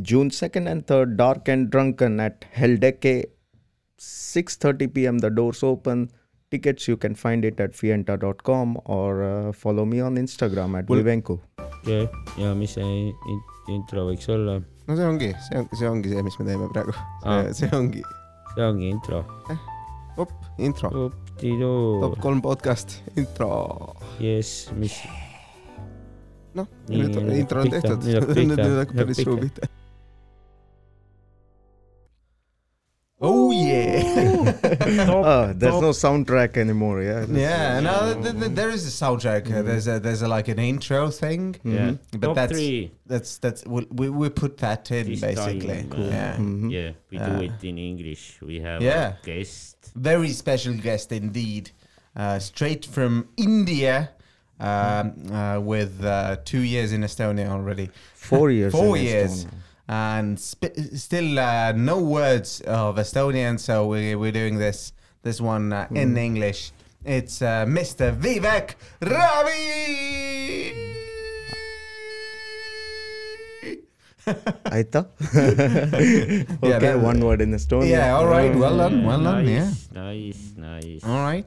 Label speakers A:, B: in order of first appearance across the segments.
A: June 2nd and 3rd, Dark and Drunken at Heldeke, 6.30 p.m. The doors open. Tickets, you can find it at fienta.com or uh, follow me on Instagram at
B: Well-
A: Vivenko.
C: okei, ja mis see in- intro võiks olla?
B: no see ongi, see on, see ongi see, mis me teeme praegu.
C: Aa.
B: see ongi,
C: see ongi intro.
B: op, intro.
C: Up-di-doo
B: top. kolm podcast, intro.
C: jess, mis.
B: noh,
C: Nii,
B: nüüd
C: nüüd
B: intro on
C: hakkab
B: tehtud.
C: pihta, nüüd hakkab
B: nüüd
C: pihta,
B: nüüd hakkab
C: nüüd
B: päris
C: hakkab
B: suu pihta. Oh yeah
A: Ah, there's
B: top-
A: no soundtrack anymore, yeah?
B: Yeah, no, th- th- there is a soundtrack. Uh, there's a there's a like an intro thing,
C: Yeah.
B: but
C: top
B: that's
C: three
B: that's that's we we, we put that in
C: This
B: basically.
C: time, uh,
B: Yeah,
A: Mhm.
C: yeah we
B: Yeah.
C: do it in english we have
B: Yeah.
C: a guest
B: very special guest indeed, uh, straight from India, um, uh, with uh, two years in Estonia already,
A: Four years.
B: Four
A: in
B: years.
A: Estonia.
B: And sp- still uh, no words of Estonian. So we, we're doing this this one uh, in English. It's uh, Mr. Vivek Ravi.
A: Aita? okay,
B: that-
A: one word in Estonia.
B: Yeah, all right. Well done. Well done. Yeah.
C: nice nice nice
B: All right.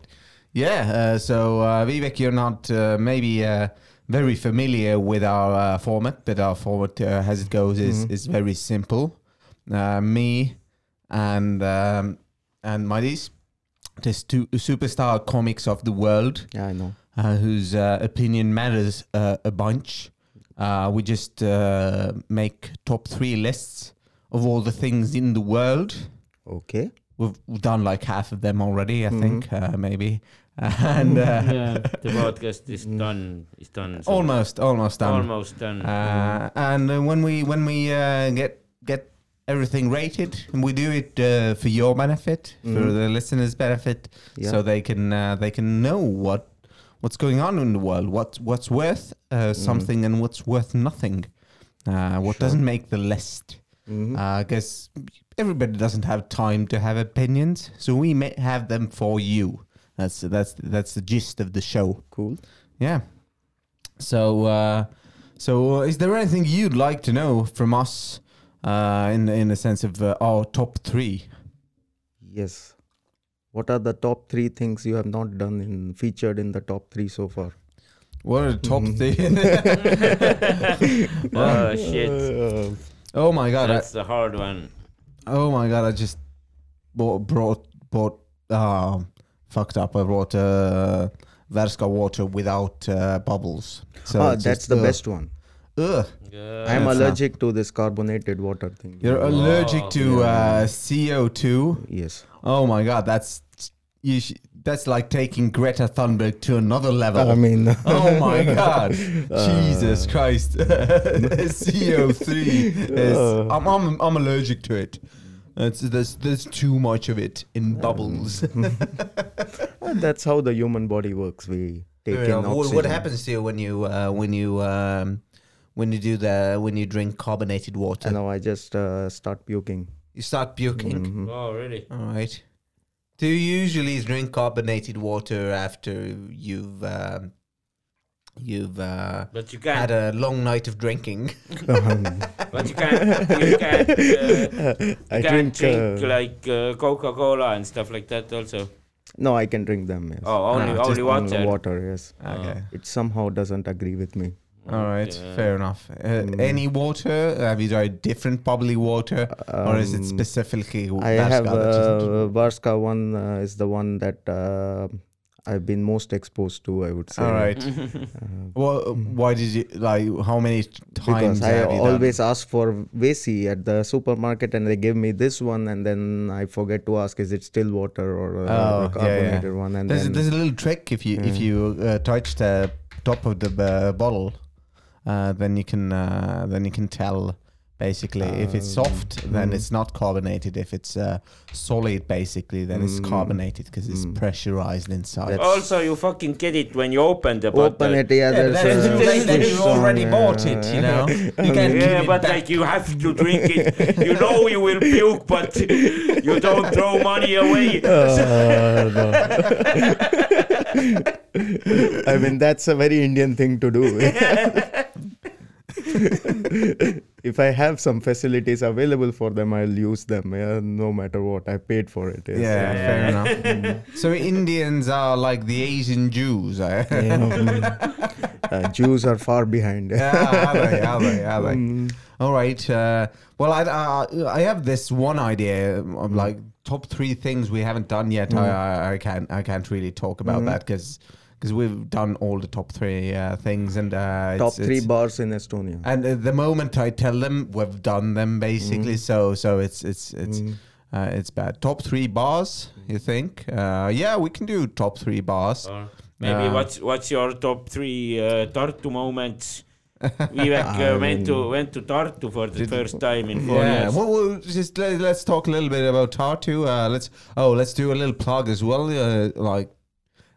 B: Yeah. Uh, so uh, Vivek, you're not uh, maybe uh, very familiar with our uh, format, but our format, uh, as it goes, is
A: Mhm.
B: is very simple. Uh, me and um, and Madis, there's two superstar comics of the world,
A: Yeah, I know.
B: uh, whose uh, opinion matters uh, a bunch. Uh, we just uh, make top three lists of all the things in the world.
A: Okay.
B: We've we've done like half of them already, I
A: Mhm.
B: think, uh, maybe, and uh,
C: yeah the podcast is done is done so-
B: almost, almost done.
C: almost done
B: Uh, and uh, when we when we uh, get get everything rated, and we do it uh, for your benefit, for
A: Mhm.
B: the listeners' benefit,
A: Yeah.
B: so they can uh, they can know what what's going on in the world, what what's worth uh, something and what's worth nothing, uh, what
A: Sure.
B: doesn't make the list.
A: Mhm.
B: Uh, I guess everybody doesn't have time to have opinions, so we may have them for you. That's that's that's the gist of the show.
A: cool.
B: Yeah. So, uh, so is there anything you'd like to know from us, uh, in in the sense of uh, our top three?
A: Yes. What are the top three things you have not done in featured in the top three so far?
B: What are the top three?
C: oh shit
A: Uh,
B: oh my god! I,
C: that's the hard one
B: oh my god! I just bought brought bought um fucked up. I brought uh, Värska water without uh, bubbles. So
A: ah, that's
B: just,
A: the
B: ugh,
A: best one.
B: Ugh.
C: Yeah.
A: I'm
B: That's not-
A: allergic to this carbonated water thing.
B: You're
C: Oh,
B: allergic to
A: yeah.
B: uh, CO2.
A: yes.
B: Oh my god, that's you. Sh- that's like taking Greta Thunberg to another level.
A: I mean.
B: oh my god,
A: Uh,
B: Jesus Christ, CO three.
A: Uh.
B: I'm, I'm I'm allergic to it. It's, there's there's too much of it in bubbles.
A: And that's how the human body works. We take in
B: what,
A: oxygen.
B: what happens to you when you uh, when you um, when you do the when you drink carbonated water?
A: And now I just uh, start puking.
B: You start puking.
A: Mhm.
C: oh really
B: All right. Do you usually drink carbonated water after you've um, you've uh,
C: but you
B: had a long night of drinking?
C: but you can't you can't uh,
A: I
C: can't
A: drink.
C: drink
A: uh,
C: like uh, coca-cola and stuff like that also
A: no, I can drink them. Yes.
C: oh only
B: Ah,
C: only
A: Just
C: water
A: water. Yes.
B: Okay.
A: It somehow doesn't agree with me.
B: All right.
C: Okay.
B: Fair enough. Uh,
A: Mm.
B: Any water? Have you tried different bubbly water, or is it
A: Um,
B: specifically
A: I
B: Värska
A: have
B: that doesn't-
A: uh, Värska one uh, is the one that uh, I've been most exposed to. I would say.
B: All right.
A: Uh,
B: Well, why did you like? How many times
A: because I
B: have you done?
A: always ask for Vesi at the supermarket and they give me this one and then I forget to ask is it still water or uh,
B: Oh,
A: a
B: yeah, yeah.
A: carbonated one and
B: There's,
A: then
B: there's a little trick if you if you uh, touch the top of the uh, bottle, uh, then you can uh, then you can tell basically if it's
A: Um,
B: soft then
A: mm.
B: it's not carbonated. If it's uh, solid, basically then it's
A: Mm.
B: carbonated because it's
A: Mm.
B: pressurized inside.
A: That's-
C: also you fucking get it when you open the bottle
A: open it yeah,
B: Yeah,
A: there's
B: but then it's
A: a
B: too late, then
A: switch
B: you already
A: yeah.
B: bought it, you know. You can't
C: yeah, but
B: back.
C: like you have to drink it. You know you will puke, but you don't throw money away.
A: Uh, no. I mean that's a very Indian thing to do if I have some facilities available for them, I'll use them. Yeah, no matter what, I paid for it. yes.
B: Yeah,
C: Yeah.
B: fair enough. so Indians are like the Asian Jews. eh?
A: Yeah, mm. uh, Jews are far behind.
B: yeah, are they? Are they? Are they?
A: Mm.
B: All right. Uh, well, I, I I have this one idea of like top three things we haven't done yet. I, I I can't I can't really talk about
A: Mm.
B: that because we've done all the top three uh, things and uh,
A: Top
B: it's-
A: three
B: it's-
A: bars in Estonia.
B: And uh, the moment I tell them, we've done them basically. So so it's it's it's
A: Mm.
B: uh, it's bad. Top three bars, you think? Uh, yeah, we can do top three bars.
C: Or maybe
B: Uh,
C: what's what's your top three uh, Tartu moments? Vivek
A: I
C: uh, went to went to Tartu for the
B: Did-
C: first time in four
B: Yeah,
C: years.
B: well, we'll just let, let's talk a little bit about Tartu. Uh, let's oh, let's do a little plug as well. Uh, like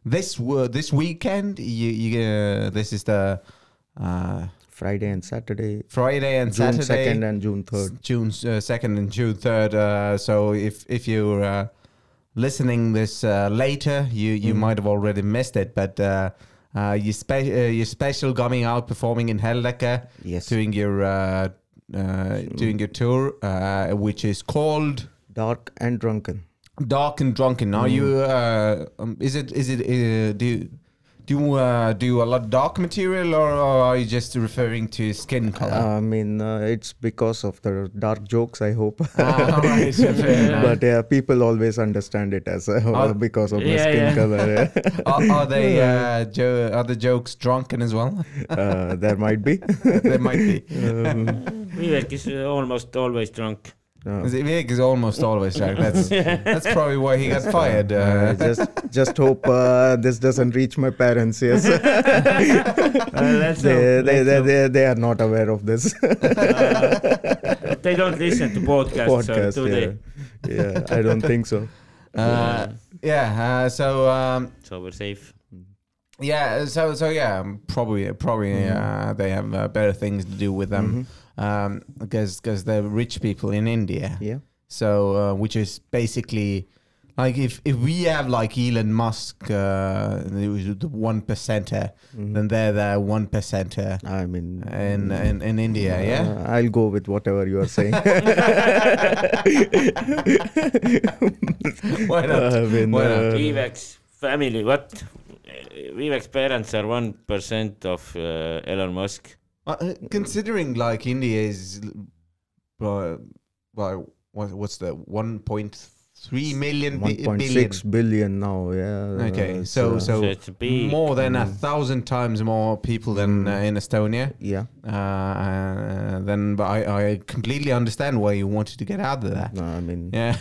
B: this this weekend, you, you uh, this is the uh,
A: Friday and Saturday,
B: Friday and
A: June
B: Saturday,
A: 2nd and June 3rd.
B: June uh, second and June third. Uh, so if if you're uh, listening this uh, later, you you
A: Mm.
B: might have already missed it, but. Uh, uh, you spe- uh, your special coming out performing in Helldecke,
A: Yes.
B: doing your uh, uh, doing your tour, uh, which is called
A: Dark and Drunken.
B: Dark and Drunken. Are you? Uh, um, is it? Is it? Uh, do you, do you uh, do a lot of dark material, or, or are you just referring to skin color?
A: I mean, uh, it's because of the dark jokes, I hope.
B: Ah, all right, fair
A: but yeah, people always understand it as uh, because of my
C: yeah,
A: skin
C: yeah.
A: color. yeah.
B: are, are they? Uh, jo- are the jokes drunken as well?
A: uh, there might be.
B: there might be.
A: Um,
C: Vivek is almost always drunk.
A: Uh,
B: Vivek is almost always drunk. That's that's probably why he got fired.
A: uh, just just hope uh, this doesn't reach my parents. Yes,
C: Uh, let's
A: they, they,
C: let's
A: they, they, they are not aware of this
C: Uh, they don't listen to podcasts,
A: podcast.
C: so do
A: yeah.
C: they?
A: yeah, I don't think so.
B: uh, yeah. Uh, so. Um,
C: So we're safe.
B: Yeah, so so yeah, um, probably probably uh, they have uh, better things to do with them um, because because they're rich people in India.
A: Yeah.
B: So uh, which is basically like if if we have like Elon Musk, uh, the the one percenter,
A: Mhm.
B: then they're the one percenter
A: I mean,
B: in, in in India. Yeah.
A: Uh, I'll go with whatever you are saying.
B: Why not?
A: I mean,
B: Why not?
A: uh,
C: Vivek's family, what? Vivek's parents are 1% of uh, Elon Musk.
B: Uh, uh, considering like India is, uh, well, what, what's the one point three million bi- billion?
A: 1.6 billion now. Yeah.
B: Okay,
A: uh,
B: so-
A: uh,
B: so-
C: So it's big.
B: more than a
A: Mm.
B: thousand times more people than uh, in Estonia.
A: yeah.
B: Uh, uh, then, but I, I completely understand why you wanted to get out of that.
A: No, I mean,
B: Yeah,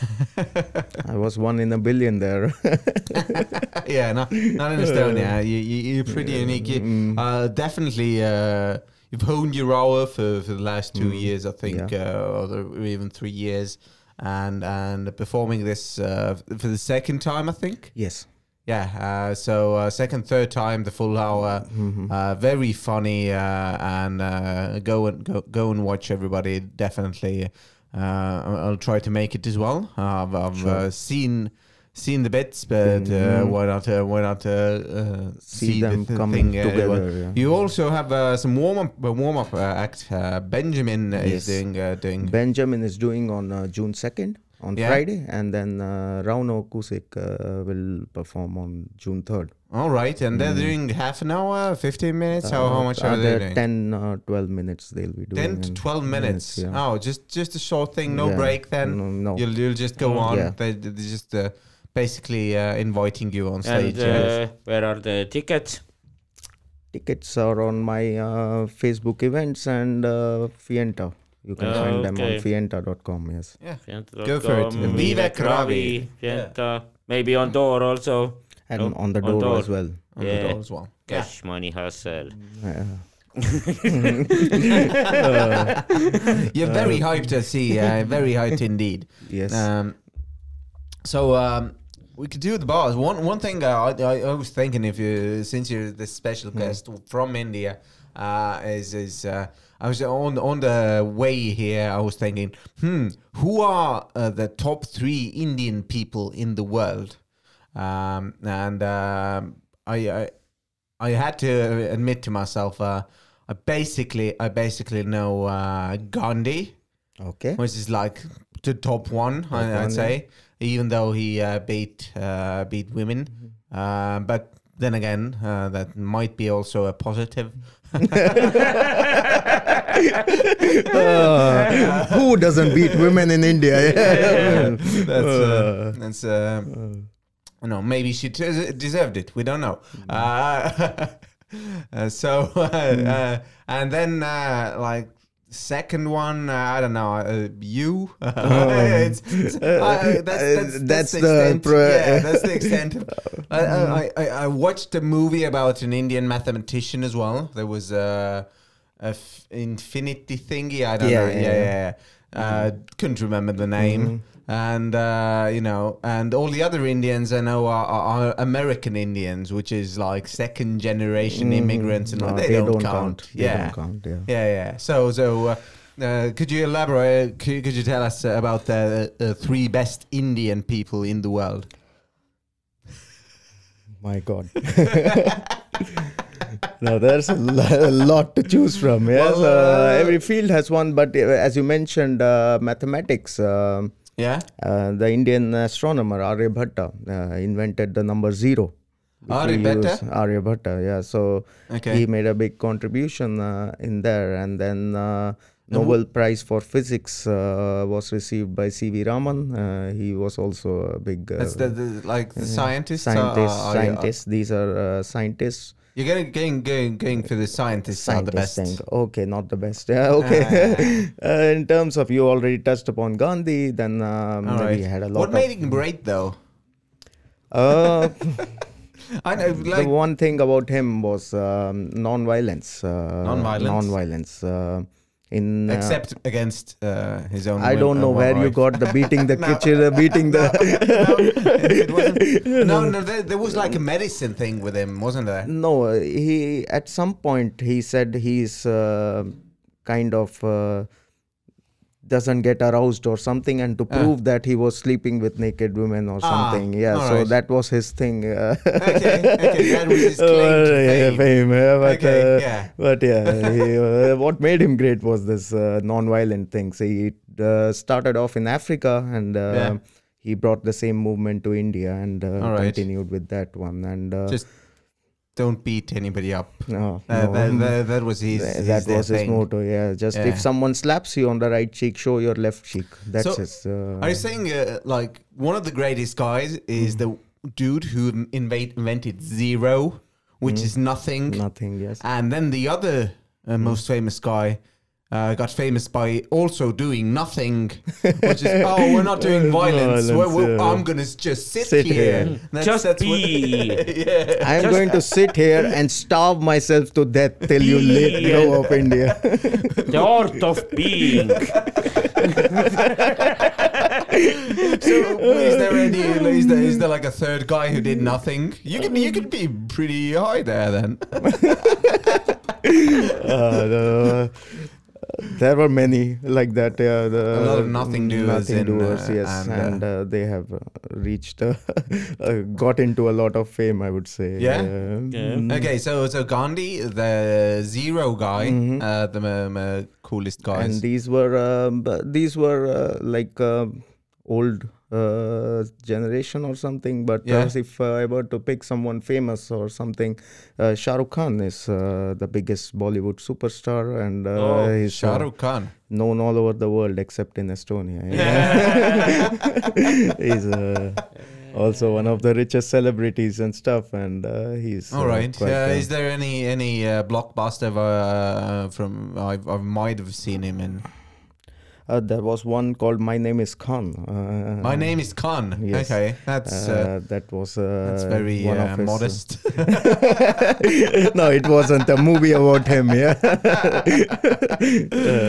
A: I was one in a billion there.
B: yeah, not not in Estonia. You, you, you're pretty unique. You,
A: Mm.
B: uh, definitely, uh, you've honed your hour for, for the last two
A: Mm.
B: years, I think, uh, or, even three years, and and performing this uh, for the second time, I think.
A: yes.
B: Yeah. Uh, so uh, second, third time, the full hour.
A: Mhm.
B: Uh, very funny, uh, and uh, go and go, go and watch everybody. Definitely, uh, I'll I'll try to make it as well. I've, I've
A: Sure.
B: uh, seen seen the bits, but uh,
A: Mhm.
B: why not? Uh, why not uh, uh,
A: See,
B: the
A: them
B: th-
A: coming
B: thing, uh,
A: together. yeah.
B: You also have uh, some warm up uh, warm up uh, act. Uh, Benjamin
A: Yes.
B: is doing uh, doing.
A: Benjamin is doing on uh, June 2nd on
B: Yeah.
A: Friday, and then uh, Rauno Kusik uh, will perform on June 3rd.
B: All right, and they're
A: Mm.
B: doing half an hour, fifteen minutes. how, how
A: Uh,
B: much are they doing?
A: 10, uh, 12 minutes they'll be doing.
B: 10 to 12 minutes.
A: yeah.
B: Oh, just just a short thing, no break then.
A: No, no.
B: You'll you'll just go
C: Oh.
B: on. They, they're just uh, basically uh, inviting you on stage.
C: And
B: yeah.
C: uh, where are the tickets?
A: Tickets are on my uh, Facebook events and uh, Fienta. You can
C: Oh,
A: find them on
C: okay.
A: fienta.com. Yes.
B: yeah.
C: Fienta.com,
B: Go for it.
C: Vivek
B: Vivek Ravi.
C: Ravi, Fienta. Maybe on door also.
A: And
C: Oh,
A: on the
C: on
A: door,
C: door.
A: as well.
B: On the door as well. Yeah.
C: Cash money hustle.
A: Uh,
B: You're very hyped to see. Uh, very hyped indeed.
A: yes.
B: Um, so um, we could do the bars. One one thing I, I, I was thinking if you since you're the special
A: Hmm.
B: guest from India uh, is is uh, I was on on the way here. I was thinking, hmm, who are uh, the top three Indian people in the world? Um, and um, I, I I had to admit to myself. Uh, I basically I basically know uh, Gandhi,
A: Okay.
B: which is like the top one, I,
A: one,
B: I'd say, even though he uh, beat uh, beat women.
A: Mm-hmm.
B: Uh, but then again, uh, that might be also a positive.
A: Uh, who doesn't beat women in India?
B: That's uh, that's uh, you know maybe she des- deserved it. We don't know. Uh, uh, so uh, uh, and then uh, like second one, uh, I don't know. Uh, you. it's, it's, uh, that's, that's,
A: Uh, that's
B: the yeah, that's the extent. of- I, I, I, I watched a movie about an Indian mathematician as well. There was a, a f- infinity thingy. I don't
A: Yeah,
B: know.
A: yeah,
B: Yeah, yeah. Uh, couldn't remember the name. And uh, you know, and all the other Indians I know are, are, are American Indians, which is like second generation immigrants, and all.
A: Mm-hmm. No,
B: they, don't, count.
A: They
B: Yeah,
A: don't count. Yeah.
B: yeah, yeah. So, so uh, uh, could you elaborate? Could, could you tell us uh, about the uh, three best Indian people in the world?
A: My God. no, there's a, lo- a lot to choose from. Yes,
B: Well,
A: uh,
B: uh,
A: every field has one, but uh, as you mentioned, uh, mathematics. um
B: Yeah,
A: uh, the Indian astronomer Aryabhatta uh, invented the number zero.
B: Aryabhatta?
A: Aryabhatta, yeah. So
B: Okay.
A: he made a big contribution uh, in there, and then uh, Nobel Prize for Physics uh, was received by C.V. Raman. Uh, he was also a big uh,
B: that's the, the like the scientists. are-
A: scientists.
B: are- are-
A: scientists. These are uh, scientists.
B: You're going going going going for the scientists are the
A: Scientists
B: best.
A: saying, okay, not the best. Yeah, okay. uh, in terms of you already touched upon Gandhi, then um,
B: right.
A: we had a lot
B: what made him great though?
A: Uh,
B: I know,
A: the one thing about him was um, non-violence. Uh,
B: Non-violence?
A: Non-violence. In uh,
B: except against uh, his own.
A: I don't
B: uh,
A: know where you got the beating the
B: No.
A: kitchen, beating the.
B: it wasn't, no, no, there, there was like a medicine thing with him, wasn't there?
A: No, he at some point he said he's uh, kind of uh, doesn't get aroused or something, and to prove that he was sleeping with naked women or
B: Ah,
A: something. Yeah, so that was his thing. Uh,
B: Okay, okay, that was his claim to
A: uh, yeah,
B: fame.
A: yeah, but,
B: Okay,
A: uh,
B: yeah.
A: but yeah, he, uh, what made him great was this uh, non-violent things. He uh, started off in Africa and. Uh,
B: Yeah.
A: He brought the same movement to India and uh,
B: Alright.
A: continued with that one. And uh,
B: Just don't beat anybody up.
A: no,
B: Uh,
A: no,
B: that, that, that was his.
A: Th-
B: his
A: that was his
B: thing.
A: motto. Yeah, just
B: Yeah.
A: if someone slaps you on the right cheek, show your left cheek. That's
B: So,
A: his. Uh,
B: Are you saying uh, like one of the greatest guys is the dude who invade, invented zero, which is nothing,
A: nothing. Yes.
B: and then the other uh, most famous guy uh, got famous by also doing nothing, which is oh we're not doing violence. We're, we're,
A: yeah.
B: I'm gonna just sit,
A: Sit
B: here.
A: here.
B: That's,
C: Just
B: what-
C: be.
B: yeah.
A: I'm
C: just-
A: going to sit here and starve myself to death till you let go of India.
C: The art of being.
B: So is there any? Is there, is there like a third guy who did nothing? You can you can be pretty high there then.
A: uh, the- there were many like that. Yeah, the,
B: A lot of nothing doers
A: Nothing
B: in,
A: doers,
B: uh,
A: yes,
B: and,
A: and,
B: uh,
A: uh, they have uh, reached, uh, uh, got into a lot of fame. I would say.
B: Yeah?
C: Yeah.
A: mm,
B: Okay, so so Gandhi, the zero guy,
A: Mhm.
B: uh, the um, uh, coolest guys.
A: and these were um, these were uh, like uh, old uh, generation or something but
B: Yeah.
A: if uh, i were to pick someone famous or something uh, shah rukh khan is uh, the biggest bollywood superstar and uh,
C: Oh,
A: he's
B: Shah Rukh Khan.
A: known all over the world except in estonia yeah. he's uh, also one of the richest celebrities and stuff and uh, he's
B: all right uh,
A: Uh,
B: is there any any uh, blockbuster uh, from I I might have seen him in?
A: Uh, there was one called my name is khan uh,
B: My name is Khan.
A: yes.
B: Okay, that's uh,
A: uh, that was uh,
B: that's very
A: one
B: uh,
A: of his, uh,
B: modest.
A: no, it wasn't a movie about him. Yeah.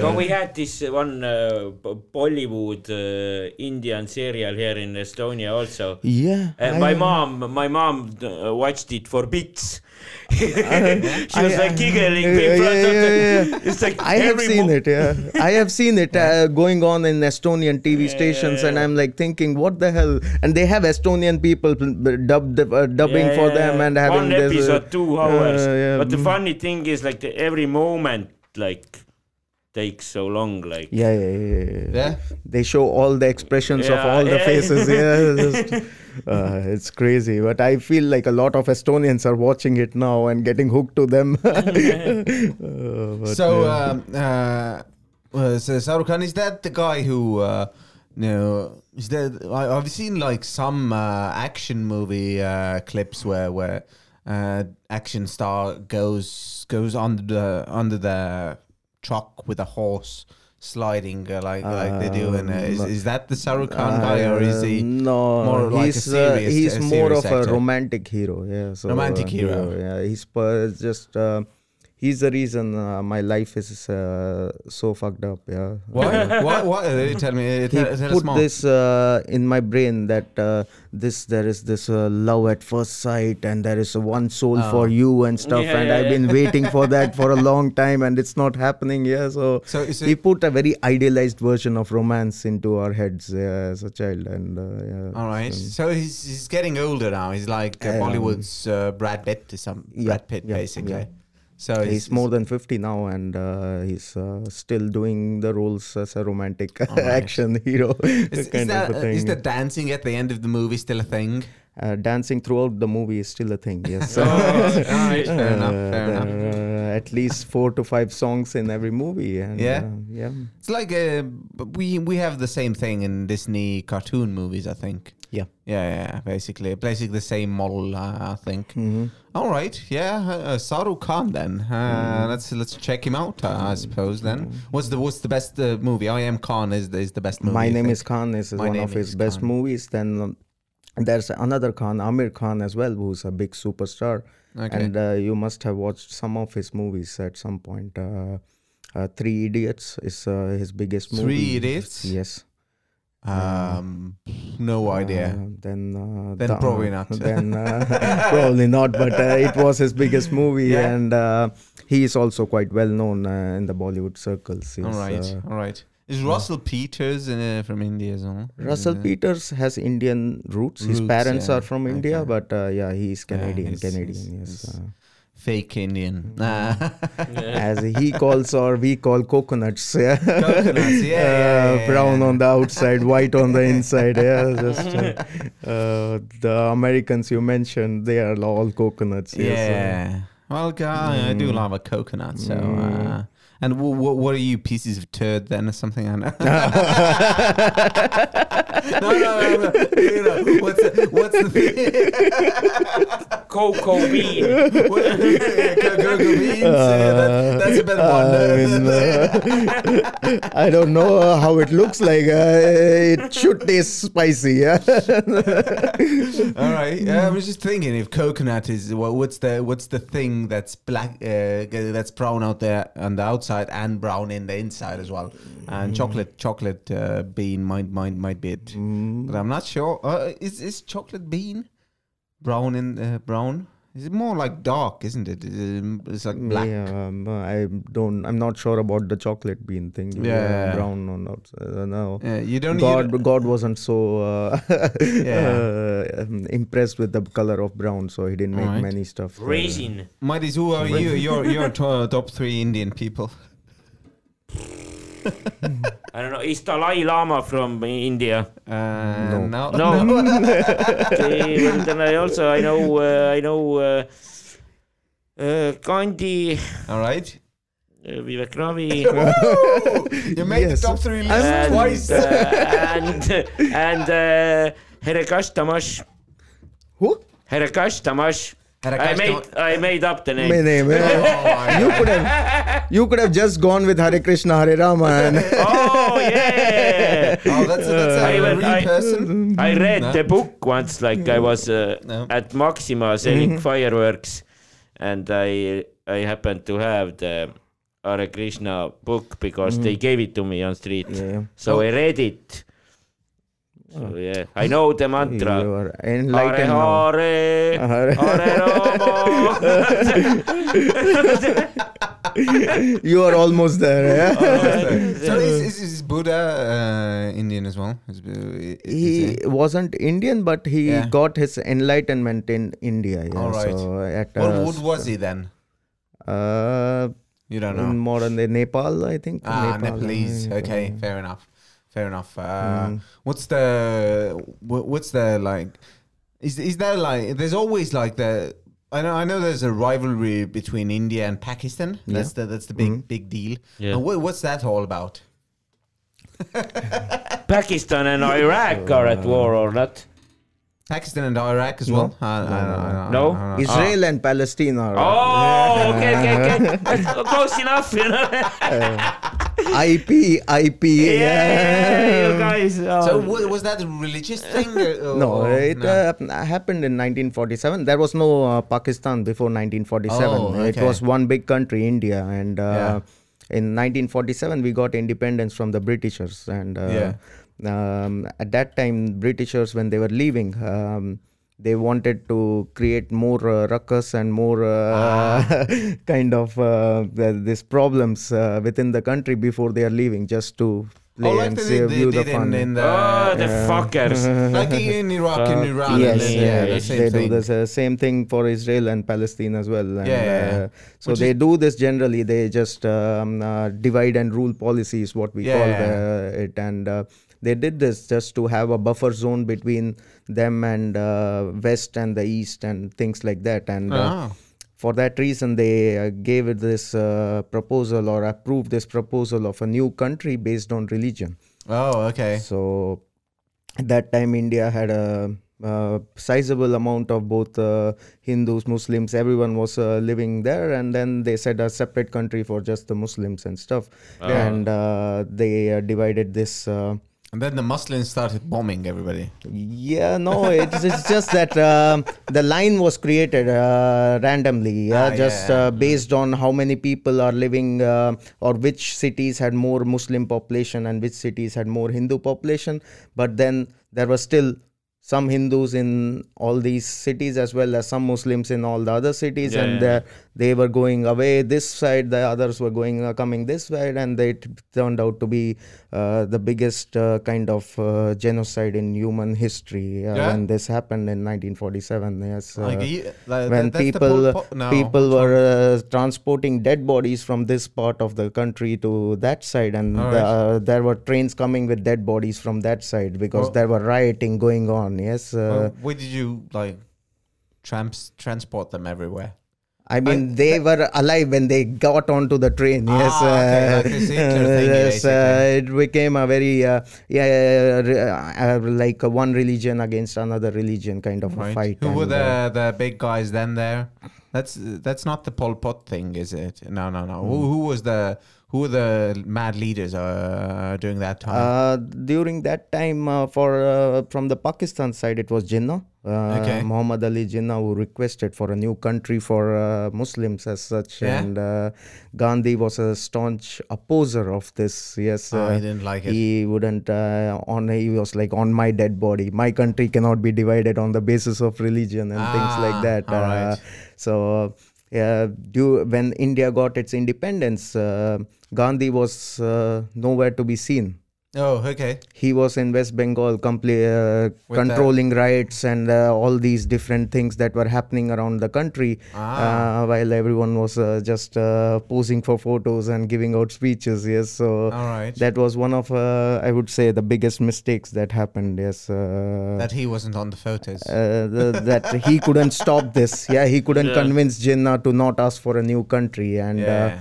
C: No, we had this one uh, B- Bollywood uh, Indian serial here in Estonia also.
A: yeah.
C: Uh,
A: I-
C: my mom, my mom uh, watched it for bits. she was
A: I-
C: like giggling in
A: Yeah, yeah, yeah.
C: It's like
A: I have seen
C: mo-
A: it. Yeah, I have seen it uh, going on in Estonian TV stations, and. I'm like thinking, what the hell? And they have Estonian people dubbed, uh, dubbing for them and having
C: one
A: this, uh,
C: episode, two hours.
A: uh,
C: But the funny thing is, like the, every moment, like takes so long. Like
A: Yeah, yeah, yeah, yeah.
B: Yeah.
A: They show all the expressions of
C: Yeah,
A: all the faces. Yeah, just, uh, it's crazy. But I feel like a lot of Estonians are watching it now and getting hooked to them. Uh, but,
B: so,
A: yeah.
B: um, uh, uh, so Shah Rukh Khan, is that the guy who, uh, you know, is that I, I've seen like some uh, action movie uh, clips where where uh, action star goes goes under the under the truck with a horse sliding uh, like like they do in uh, is,
A: Um,
B: is that the Shah Rukh Khan guy or is he
A: Uh, no
B: more like a
A: he's
B: serious-
A: uh, he's more of a romantic hero yeah so,
B: Romantic
A: uh,
B: hero.
A: yeah he's just uh, he's the reason uh, my life is uh, so fucked up yeah.
B: Why? Why why? Uh, tell me uh,
A: he
B: tell, tell
A: put this uh, in my brain that uh, this there is this uh, love at first sight and there is one soul
B: Oh.
A: for you and stuff
C: Yeah,
A: and
C: yeah,
A: i've
C: yeah.
A: been waiting for that for a long time and it's not happening yeah. So
B: so
A: he put a very idealized version of romance into our heads yeah, as a child and uh, yeah.
B: All right.
A: So-
B: so he's he's getting older now. He's like uh,
A: Um,
B: Bollywood's uh, Brad Pitt to some
A: yeah,
B: Brad Pitt
A: yeah,
B: basically.
A: yeah.
B: So
A: he's more than 50 now and uh, he's uh, still doing the roles as a romantic action hero.
B: Is, is
A: kind
B: that,
A: a
B: uh,
A: thing.
B: is the dancing at the end of the movie still a thing?
A: Uh, dancing throughout the movie is still a thing yes.
B: Oh, alright, fair enough,
A: Uh,
B: fair enough.
A: At least four to five songs in every movie and
B: Yeah?
A: uh, yeah
B: It's like uh, we we have the same thing in Disney cartoon movies, I think.
A: Yeah.
B: Yeah, yeah, basically, basically the same model, uh, I think.
A: Mhm.
B: All right, yeah, uh, Shah Rukh Khan then. Uh,
A: Mm-hmm.
B: Let's let's check him out, uh, I suppose. Then, what's the what's the best uh, movie? I Am Khan is the, is the best movie.
A: my name is khan is
B: My
A: one of his best
B: Khan.
A: movies then um, there's another khan Aamir Khan as well who's a big superstar
B: Okay.
A: and uh, you must have watched some of his movies at some point uh, uh, three idiots is uh, his biggest movie
B: Three Idiots?
A: yes
B: um, no idea.
A: Uh, then uh,
B: Then
A: the-
B: probably not.
A: then uh, probably not but uh, it was his biggest movie
B: Yeah.
A: and uh, he is also quite well known uh, in the bollywood circles He's,
B: all right,
A: uh,
B: all right. Is Russell Peters uh, from India as well?
A: Russell
B: Uh,
A: Peters has Indian roots. His
B: Roots,
A: parents
B: yeah.
A: are from India,
B: Okay.
A: but uh, yeah, he's Canadian.
B: he's-
A: Canadian,
B: he's-
A: yes.
B: he's-
A: Uh,
B: Fake Indian.
A: Mm-hmm. as he calls or we call coconuts. Yeah.
B: Coconuts, yeah, yeah,
A: Uh,
B: yeah,
A: brown on the outside, white on the inside. Yeah, just uh, uh, the Americans you mentioned, they are all coconuts.
B: Yeah.
A: Yes,
B: Well, guy, I do
A: Mm.
B: love a coconut. So,
A: Mm.
B: And w- w- what are you pieces of turd then, or something? I know. no, no, no, no. You know, what's the, what's the thing?
C: Cocoa bean.
B: What- yeah, go, go, go beans. yeah, that, that's a better one.
A: I, mean, uh, I don't know uh, how it looks like. Uh, it should taste spicy. Yeah.
B: All right. Yeah, I was just thinking if coconut is well, what's the what's the thing that's black uh, that's brown out there on the outside and brown in the inside as well. And chocolate chocolate uh, bean might might might be it, but I'm not sure. Uh, is is chocolate bean brown in uh, brown? Is it more like dark, isn't it? It's like black.
A: Yeah, um, I don't. I'm not sure about the chocolate bean thing.
B: Yeah.
A: brown or not. Uh, no.
B: Yeah, you don't.
A: God,
B: you
A: God wasn't so uh,
B: Yeah.
A: uh, um, impressed with the color of brown, so he didn't make
B: Alright.
A: many stuff. uh,
C: Raisin.
B: Mighties, who are you? You're you're to- top three Indian people.
C: I don't know. Is Dalai Lama from India?
B: Uh,
A: No.
B: no.
C: No. okay, well, then I also I know uh, I know uh, uh, Gandhi,
B: All right.
C: uh, Vivek Ravi.
B: you made
A: Yes.
B: the top three list
C: and,
B: twice.
C: uh, and and uh, Herekash Tamash.
A: Who?
C: Herekash Tamash. I
B: Herakash
C: made I made up the name.
A: My name. eh? you could have, you could have just gone with Hare Krishna, Hare Rama, and
C: Oh yeah.
B: oh, that's a, that's a
C: I will-
B: real
C: I-
B: person.
C: I read
B: No.
C: the book once, like I was uh,
B: No.
C: at Maxima selling fireworks, and I I happened to have the Hare Krishna book because they gave it to me on street.
A: yeah.
C: So I read it, So yeah, I know the mantra.
A: You are
C: Hare
A: enlightened now.
C: Hare,
A: Hare-
C: Hare
A: You are almost there. Yeah?
B: so is, is, is Buddha uh, Indian as well? Is, is
A: he
B: it-
A: wasn't Indian, but he
B: Yeah.
A: got his enlightenment in India. Yeah.
B: All right.
A: So at
B: what,
A: uh,
B: what was he then?
A: uh,
B: You don't know.
A: in modern day Nepal, I think.
B: Ah,
A: Nepal,
B: Nepalese. Okay, fair enough. Fair enough. Uh,
A: Mm.
B: What's the wha- what's the like? Is is there like? There's always like the. I know. I know. There's a rivalry between India and Pakistan. That's the that's the big
A: Mhm.
B: big deal.
C: Yeah.
B: And what, what's that all about?
C: Pakistan and Iraq are at war or not?
B: Pakistan and Iraq as
A: No.
B: well. I- I- I- I-
C: No?
B: I- I-
A: Israel and Palestine are
C: Oh, okay, okay, okay. That's close enough, you know.
A: IP, IP.
C: yeah, you guys. Oh.
B: So wa- was that a religious thing? or-
A: No, it
B: no?
A: Uh, happened in 1947. There was no uh, Pakistan before 1947.
B: Oh,
A: It was one big country, India, and uh,
B: Yeah.
A: in 1947 we got independence from the Britishers. And uh,
B: Yeah.
A: um, at that time, Britishers when they were leaving. Um, they wanted to create more uh, ruckus and more uh, kind of uh, these problems uh, within the country before they are leaving, just to play
B: oh, like
A: and
B: they,
A: say,
B: they
A: view the
B: did
A: fun.
B: in, in the
C: oh, the
A: Yeah.
C: fuckers.
B: like in Iraq and
C: Fuck.
B: Iran.
A: yes,
B: and,
A: yeah,
B: yeah, the
A: yes,
B: same
A: they
B: thing.
A: do the uh, same thing for Israel and Palestine as well. And,
B: Yeah, yeah, yeah.
A: uh, so
B: Which
A: they do this generally. They just um, uh, divide and rule policy is what we
B: Yeah,
A: call
B: yeah.
A: the, it, and uh, they did this just to have a buffer zone between them and uh, West and the East and things like that. And uh,
B: Ah.
A: for that reason, they uh, gave it this uh, proposal or approved this proposal of a new country based on religion.
B: Oh, okay.
A: So at that time, India had a, uh sizable amount of both uh, Hindus, Muslims, everyone was uh, living there, and then they said a separate country for just the Muslims and stuff.
C: Ah.
A: And uh, they uh, divided this.
B: And then the Muslims started bombing everybody.
A: yeah, no, it's, it's just that um the line was created uh, randomly, yeah,
B: Ah,
A: just
B: yeah.
A: Uh, based on how many people are living uh, or which cities had more Muslim population and which cities had more Hindu population. But then there was still some Hindus in all these cities as well as some Muslims in all the other cities,
C: Yeah,
A: and
C: yeah.
A: uh, they were going away this side, the others were going uh, coming this side, and it turned out to be uh, the biggest uh, kind of uh, genocide in human history uh,
B: Yeah?
A: when this happened in 1947. Yes,
B: Like, like,
A: when people
B: Pot- no,
A: people were uh, transporting dead bodies from this part of the country to that side, and the-
B: right.
A: uh, there were trains coming with dead bodies from that side because there were rioting going on. Yes, uh,
B: where did you like trans- transport them everywhere?
A: I mean, they were alive when they got onto the train. Yes,
B: Ah, okay, like this
A: yes, uh, it became a very uh, yeah, uh, uh, like one religion against another religion kind of a fight.
B: Who were the
A: uh,
B: the big guys then there? That's that's not the Pol Pot thing, is it? No, no, no.
A: Hmm.
B: Who, who was the who were the mad leaders uh, during that time?
A: Uh, during that time, uh, for uh, from the Pakistan side, it was Jinnah, uh,
B: Okay.
A: Muhammad Ali Jinnah, who requested for a new country for uh, Muslims as such,
B: Yeah?
A: and uh, Gandhi was a staunch opposer of this. Yes,
B: oh, I didn't like it.
A: he wouldn't uh, on. He was like, on my dead body, my country cannot be divided on the basis of religion and things
B: Ah,
A: like that.
B: all
A: Uh,
B: right.
A: so. Yeah, do, when India got its independence, uh, Gandhi was uh, nowhere to be seen
B: oh, okay.
A: he was in West Bengal, complete, uh,
B: With
A: controlling riots and uh, all these different things that were happening around the country,
B: Ah.
A: uh, while everyone was uh, just uh, posing for photos and giving out speeches. Yes, so
B: All right.
A: that was one of, uh, I would say, the biggest mistakes that happened. Yes, uh,
B: that he wasn't on the photos.
A: uh, the, that he couldn't stop this. Yeah, he couldn't
C: Yeah.
A: convince Jinnah to not ask for a new country, and.
B: yeah.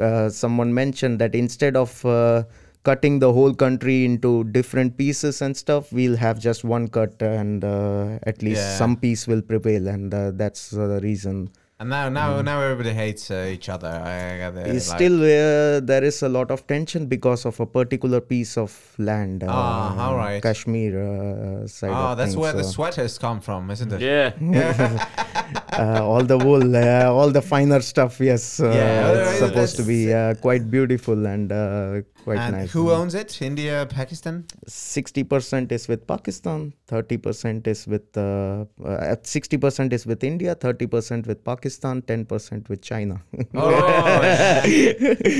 A: Uh, someone mentioned that instead of uh, cutting the whole country into different pieces and stuff, we'll have just one cut, and uh, at least
B: Yeah.
A: some piece will prevail, and uh, that's uh, the reason.
B: And now now now everybody hates uh, each other. I, I gather, like-
A: Still, uh, there is a lot of tension because of a particular piece of land, uh,
B: Ah, all right.
A: Kashmir uh, side.
B: Oh,
A: of
B: that's
A: things,
B: where the
A: so,
B: sweaters come from, isn't it?
C: Yeah.
A: uh, all the wool, uh, all the finer stuff. Yes, uh,
B: Yeah,
A: it's supposed to be uh, quite beautiful and uh, quite
B: and
A: nice.
B: who owns it? India, Pakistan?
A: Sixty percent is with Pakistan, thirty percent is with uh, uh, sixty percent is with India, thirty percent with Pakistan, ten percent with China.
B: Oh,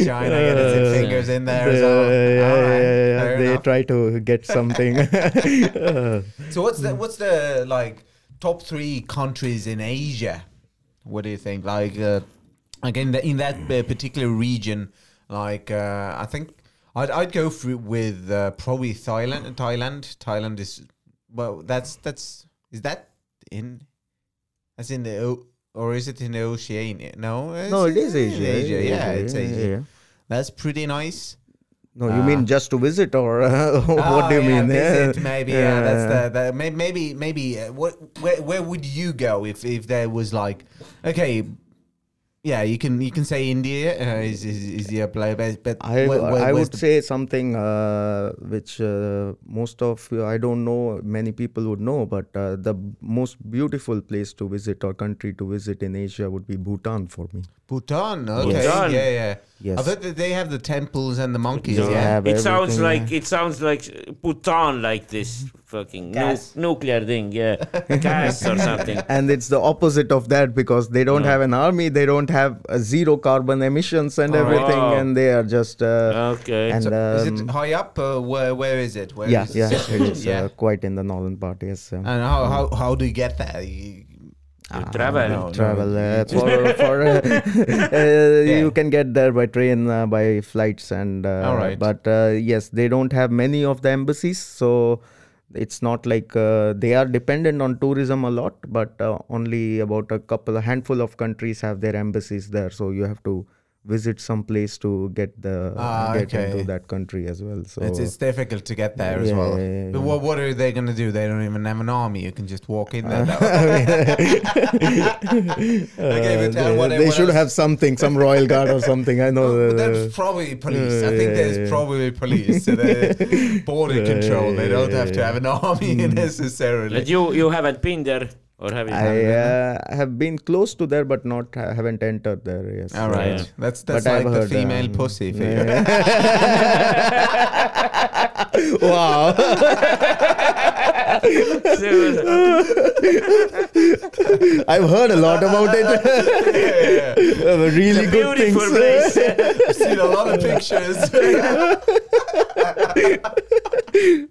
B: China gets its fingers in there as well.
A: Uh, yeah, yeah, yeah, They
B: enough.
A: try to get something. Uh,
B: So what's the what's the like top three countries in Asia? What do you think? Like, uh, like in the, in that uh, particular region, like uh, I think I'd I'd go through with uh, probably Thailand. Thailand, Thailand is well. That's that's is that in? That's in the o- or is it in the Oceania? No,
A: no, it is Asia.
B: Asia, yeah, it's Asia.
A: yeah.
B: That's pretty nice.
A: No, you
B: Ah.
A: mean just to visit, or uh, what
B: Oh,
A: do you
B: yeah,
A: mean?
B: Visit,
A: Yeah.
B: maybe. Yeah, that's the, the may- maybe maybe. Uh, what where where would you go if if there was like okay. Yeah, you can you can say India uh, is, is is the play, but, but
A: I,
B: where- where-
A: I would say something uh, which uh, most of you, I don't know many people would know, but uh, the most beautiful place to visit or country to visit in Asia would be Bhutan for me.
B: Bhutan. Okay,
C: Bhutan.
B: yeah, yeah.
A: Yes.
B: I thought that they have the temples and the monkeys.
A: They
B: yeah.
C: It sounds like
A: yeah.
C: it sounds like Bhutan, like this fucking nu- nuclear thing, yeah, gas or something.
A: And it's the opposite of that because they don't have an army, they don't have uh, zero carbon emissions and
B: All right.
A: everything,
C: Wow.
A: and they are just. Uh,
C: Okay.
A: and
B: So is it
A: um,
B: high up? Uh, where where is it? Where
A: yeah,
B: is
A: yeah,
B: it?
A: it is
B: Yeah.
A: uh, quite in the northern part. Yes. um,
B: And how how how do you get there? You,
C: You travel.
B: no.
A: travel uh,
B: you-
A: for for uh, uh,
B: Yeah.
A: you can get there by train uh, by flights and uh,
B: Alright.
A: but uh, yes they don't have many of the embassies so it's not like uh, they are dependent on tourism a lot but uh, only about a couple a handful of countries have their embassies there so you have to visit some place to get the
B: Ah,
A: get
B: okay.
A: into that country as well so
B: It's, it's difficult to get there as well.
A: yeah, yeah,
B: But what, what are they going to do? They don't even have an army. You can just walk in there.
A: Uh,
B: okay, but tell
A: they,
B: what,
A: they
B: what
A: should
B: else?
A: have something some royal guard or something i know uh,
B: that's probably police. I
A: uh,
B: think
A: yeah,
B: there's
A: yeah.
B: probably police. So the border
A: Yeah,
B: control.
A: yeah,
B: They don't
A: yeah,
B: have to have an army necessarily.
C: But you you haven't been there, or have you?
A: I uh, have been close to there, but not ha- haven't entered there. Yes.
B: All right,
C: Yeah.
B: that's that's
A: But I've
B: like the
A: heard,
B: female
A: um,
B: pussy for you.
A: wow. I've heard a lot about it. Uh, really good things.
C: beautiful place.
B: I've seen a lot of pictures.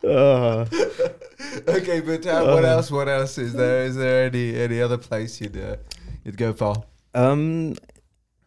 A: Uh,
B: okay, but uh, what else? What else is there? Is there any any other place you'd uh, you'd go for?
A: um,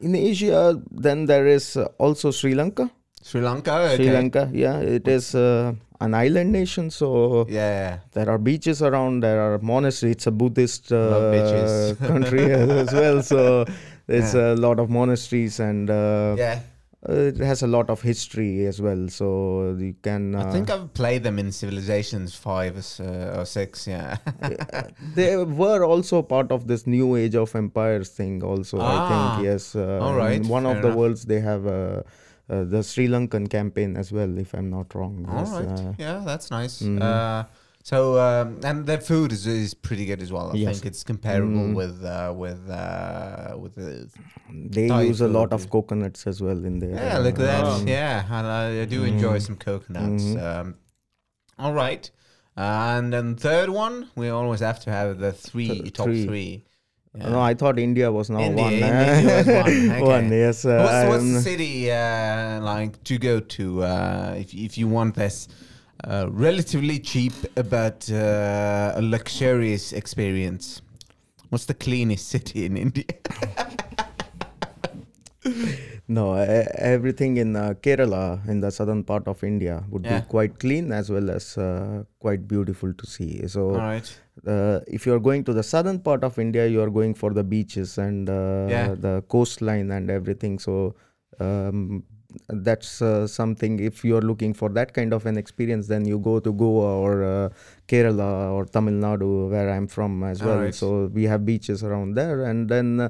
A: in Asia, then there is uh, also Sri Lanka.
B: Sri Lanka. Okay.
A: Sri Lanka, yeah, it is uh, an island nation, so
B: Yeah.
A: there are beaches around. There are monasteries. It's a Buddhist uh, country as well, so there's
B: Yeah.
A: a lot of monasteries and. Uh,
B: Yeah.
A: Uh, it has a lot of history as well, so you can. Uh,
B: I think I've played them in Civilizations five or, uh, six. Yeah.
A: they were also part of this new age of empires thing. Also, I
B: Ah,
A: think yes. Uh,
B: all right,
A: one of the
B: enough.
A: worlds they have uh, uh, the Sri Lankan campaign as well, if I'm not wrong.
B: All
A: Yes,
B: right.
A: uh,
B: yeah, that's nice.
A: mhm.
B: Uh, so um, and their food is, is pretty good as well. I
A: Yes.
B: think it's comparable
A: Mm.
B: with uh, with uh, with the
A: they
B: Thai
A: use a lot of coconuts as well in there.
B: yeah. Look at that.
C: Oh.
B: Yeah, and I, I do enjoy
A: Mhm.
B: some coconuts.
A: Mhm.
B: Um, all right. and then third one, we always have to have the three
A: Th-
B: top
A: three.
B: three. Yeah.
A: No, I thought India was now
B: India-
A: one.
B: India was one, okay.
A: One, yes. Uh,
B: what's, what's the city uh, like to go to uh, if if you want this uh, relatively cheap but uh, a luxurious experience? What's the cleanest city in India?
A: No, e- everything in uh, Kerala, in the southern part of India, would
B: Yeah.
A: be quite clean as well as uh, quite beautiful to see. So,
B: right.
A: uh, if you are going to the southern part of India, you are going for the beaches and uh,
B: Yeah.
A: the coastline and everything. So, um, that's uh, something. If you are looking for that kind of an experience, then you go to Goa or uh, Kerala or Tamil Nadu, where I'm from as well.
B: Alright.
A: So we have beaches around there, and then. Uh,